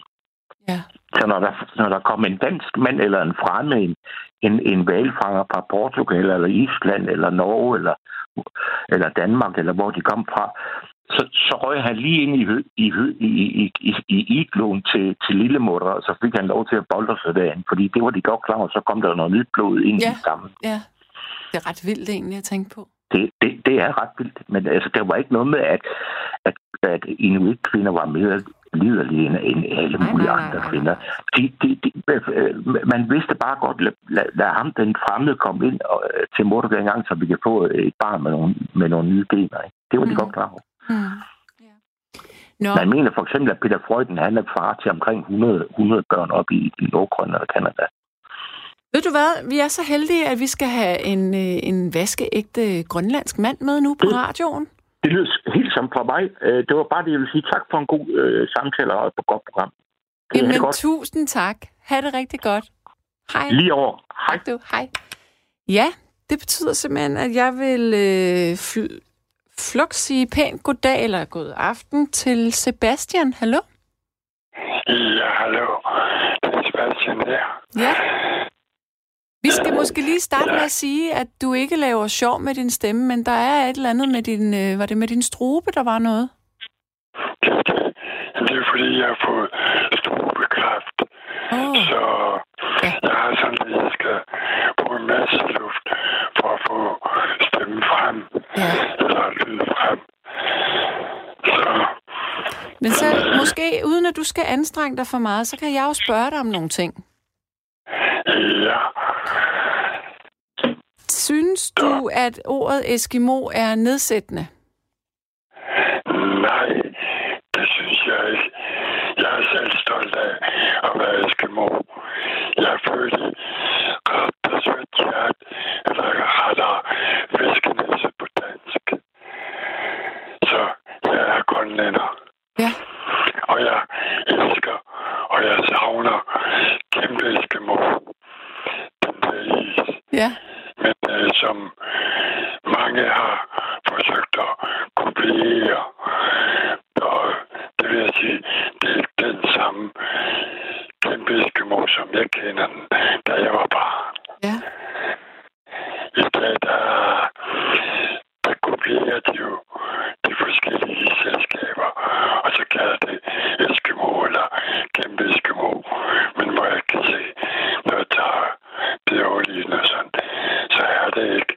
Ja. Så når der, når der kom en dansk mand eller en fremme, en, en, en valfanger fra Portugal eller Island eller Norge eller, eller Danmark, eller hvor de kom fra, så, så røg han lige ind i, hø, i, hø, i, i, i, i igloen til, til lille mutter, og så fik han lov til at bolde sig derinde, fordi det var de godt klar over, så kom der noget nyt blod ind ja. i stammen. Ja, det er ret vildt egentlig at tænke på. Det, det, det er ret vildt, men altså, der var ikke noget med, at, at, at inuit-kvinder var mere liderlige end, end alle mulige nej, nej, andre nej, kvinder. De, de, de, øh, man vidste bare godt, lad, lad, lad ham, den fremmede, komme ind og, øh, til motor en gang, så vi kan få et barn med nogle, med nogle nye gener. Ikke? Det var mm. de godt klar over. Mm. Yeah. No. Man mener for eksempel, at Peter Freuden han er far til omkring 100, 100 børn op i Nordgrønland og Kanada. Ved du hvad, vi er så heldige, at vi skal have en, øh, en vaskeægte grønlandsk mand med nu på det, radioen. Det lyder helt som fra mig. Øh, det var bare det, jeg ville sige. Tak for en god øh, samtale og et godt program. Det Jamen, godt. tusind tak. Ha' det rigtig godt. Hej. Lige over. Hej. Tak du. Hej. Ja, det betyder simpelthen, at jeg vil øh, fl- flux sige pænt goddag eller god aften til Sebastian. Hallo? Ja, hallo. Det er Sebastian her. Ja. Vi skal måske lige starte med at sige, at du ikke laver sjov med din stemme, men der er et eller andet med din... Øh, var det med din strube, der var noget? Det, er fordi, jeg har fået strubekræft. Oh. Så ja. jeg har sådan, at jeg skal bruge en masse luft for at få stemmen frem. Ja. Eller lyd frem. Så men så måske, uden at du skal anstrenge dig for meget, så kan jeg jo spørge dig om nogle ting. Ja. Synes du, at ordet Eskimo er nedsættende? Nej, det synes jeg ikke. Jeg er selv stolt af at være Eskimo. Jeg er født i Rappersvitsjert, eller rettere fiskenæse på dansk. Så jeg er grønlænder. Ja. Og jeg elsker, og jeg savner kæmpe Eskimo. Den der is. Ja. Men uh, som mange har forsøgt at kopiere, og det vil jeg sige, det er den samme kæmpe Eskimo, som jeg kender den, da jeg var barn. Ja. I dag, der, der kopierer de jo de forskellige selskaber, og så kalder det Eskimo eller kæmpe Eskimo. Men hvor jeg kan se, når jeg tager det overligende og sådan, så er det ikke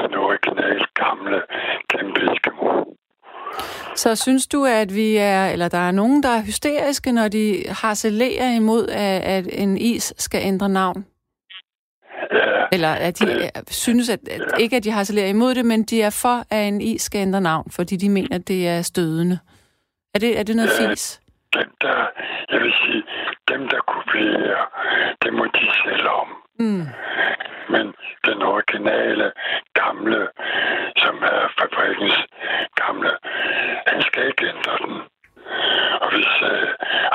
den originale gamle kæmpe Eskimo. Så synes du, at vi er, eller der er nogen, der er hysteriske, når de harcelerer imod, at, at en is skal ændre navn? Eller at de det- synes, at, at ikke at de harcelerer imod det, men de er for, at en is skal ændre navn, fordi de mener, at det er stødende. Er det, er det noget fis? dem der, jeg vil sige, dem der kopierer, det må de selv om. Mm. Men den originale, gamle, som er fabrikkens gamle, han skal ikke ændre den. Og hvis øh,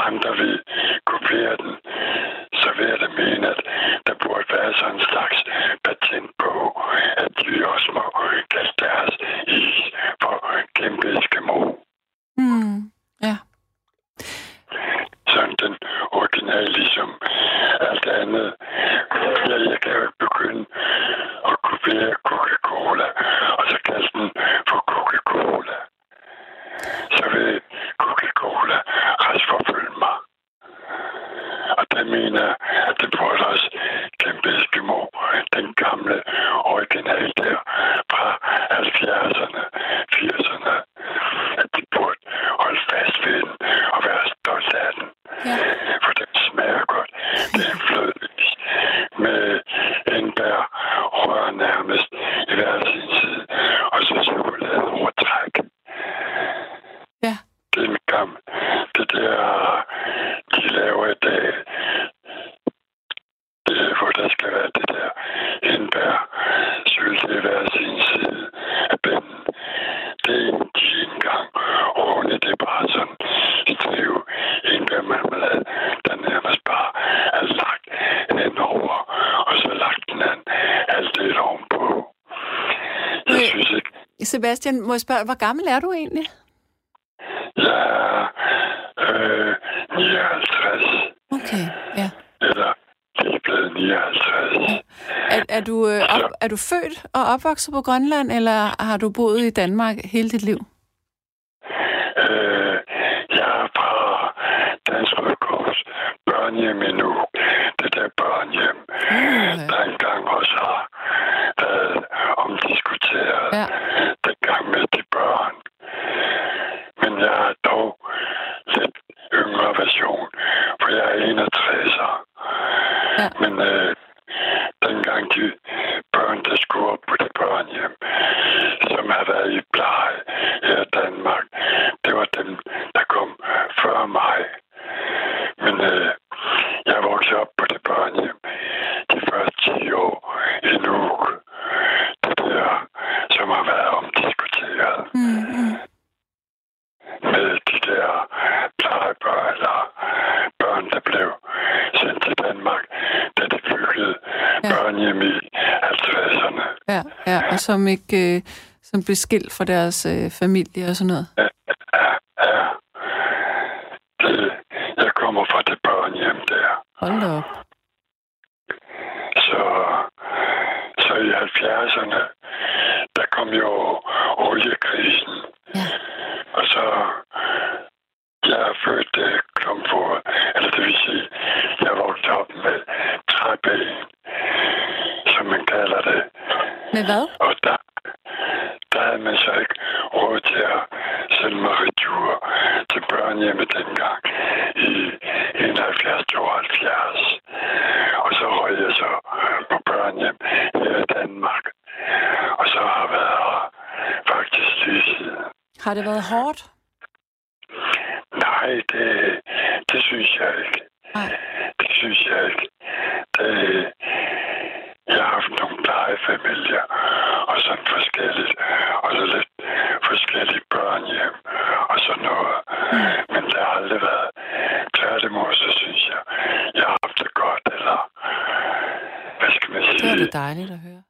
andre vil kopiere den, så vil jeg da mene, at der burde være sådan en slags patent på, at de også må kalde deres is for kæmpe Eskimo. Mm. Ja. sådan den originale, ligesom alt andet. Jeg, jeg kan jo ikke begynde at kopiere Sebastian, må jeg spørge, hvor gammel er du egentlig? Er øh, 59. Okay, ja. Eller lige blevet 59. Er, er, du, øh, op, er du født og opvokset på Grønland, eller har du boet i Danmark hele dit liv? Øh, jeg er fra Dansk Røde Kors børnehjem endnu. Det der børnehjem, Uh, der engang også har været omdiskuteret. ja. dengang med de børn. Men jeg er dog lidt yngre version, for jeg er 61'er. Ja. Men øh, dengang de børn, der skulle op på det børnehjem, som har været i pleje her i Danmark, det var dem, der kom før mig. Men øh, jeg voksede op på det børnehjem de første 10 år i Nuuk. Det der, som har været omdiskuteret Mm, mm. med de der plejebørn eller børn, der blev sendt til Danmark, da de byggede Ja. ja. børnehjem i 50'erne. Ja, ja, og som ikke øh, som blev skilt fra deres øh, familie og sådan noget. Ja, ja. Det, jeg kommer fra det børnehjem der. Hold da op. Så, så i 70'erne, der kom jo oliekrisen. Ja. Og så, jeg er født uh, klumpfod, eller det vil sige, jeg voksede op med træben, som man kalder det. Med hvad? Og der, der havde man så ikke råd til at sende mig retur til børnehjemmet dengang i 71-72. Og så røg jeg så på børnehjem her i Danmark. Og så har jeg været her faktisk lige siden. Har det været hårdt? Nej, det, det synes jeg ikke. Nej. Det synes jeg ikke. Det, jeg har haft nogle plejefamilier, og sådan forskelligt, og så lidt forskellige børnehjem, og sådan noget. Men det har aldrig været tværtimod, så synes jeg, jeg har haft det godt, eller hvad skal man Det sige? var det dejligt at høre.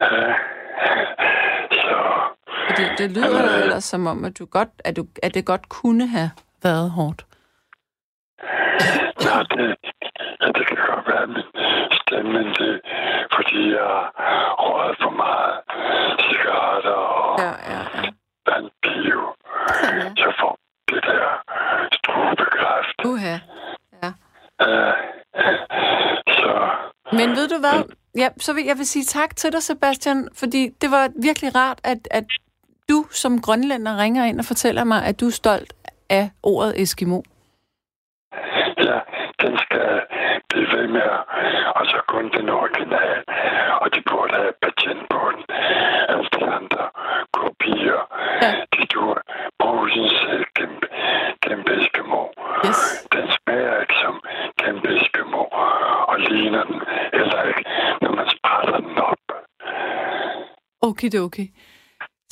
Ja. Fordi det lyder jo ellers som om, at, du godt, at, du, at det godt kunne have været hårdt. ja, det, ja, det kan godt være min stemme, det fordi jeg har røget for meget cigaretter og Ja, ja, ja. vandpio. ja. Så får det der strubekræft. Uha. Uh, så Men ved du hvad? Ja, så vil jeg vil sige tak til dig, Sebastian, fordi det var virkelig rart, at, at du som grønlænder ringer ind og fortæller mig, at du er stolt af ordet Eskimo. ja, den skal blive ved med og så kun den original, og de burde have patent på den. Alle de andre kopier, Ja. de du brusens øh, kæmpe, kæmpe Eskimo. Yes. Den smager ikke som kæmpe Eskimo, og ligner den heller ikke, når man sprætter den op. Okidoki.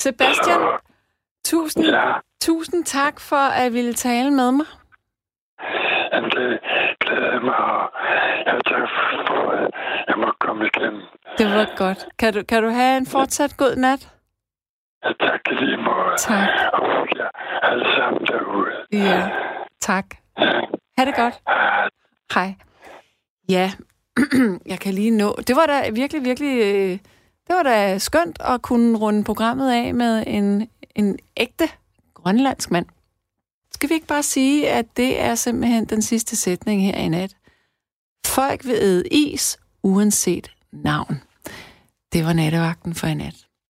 Sebastian, tusind, ja, tusind tak for at ville tale med mig. jamen, det glæder jeg mig, og jeg tak for, at jeg må komme igennem. Det var godt. Kan du, kan du have en fortsat god nat? Ja, tak i lige måde. Tak. Og ja, alle sammen derude. Ja, tak. Ha' det godt. Hej. Hej. Ja, jeg kan lige nå. Det var da virkelig, virkelig... øh, det var da skønt at kunne runde programmet af med en, en ægte grønlandsk mand. Skal vi ikke bare sige, at det er simpelthen den sidste sætning her i nat? Folk vil æde is, uanset navn. Det var nattevagten for i nat.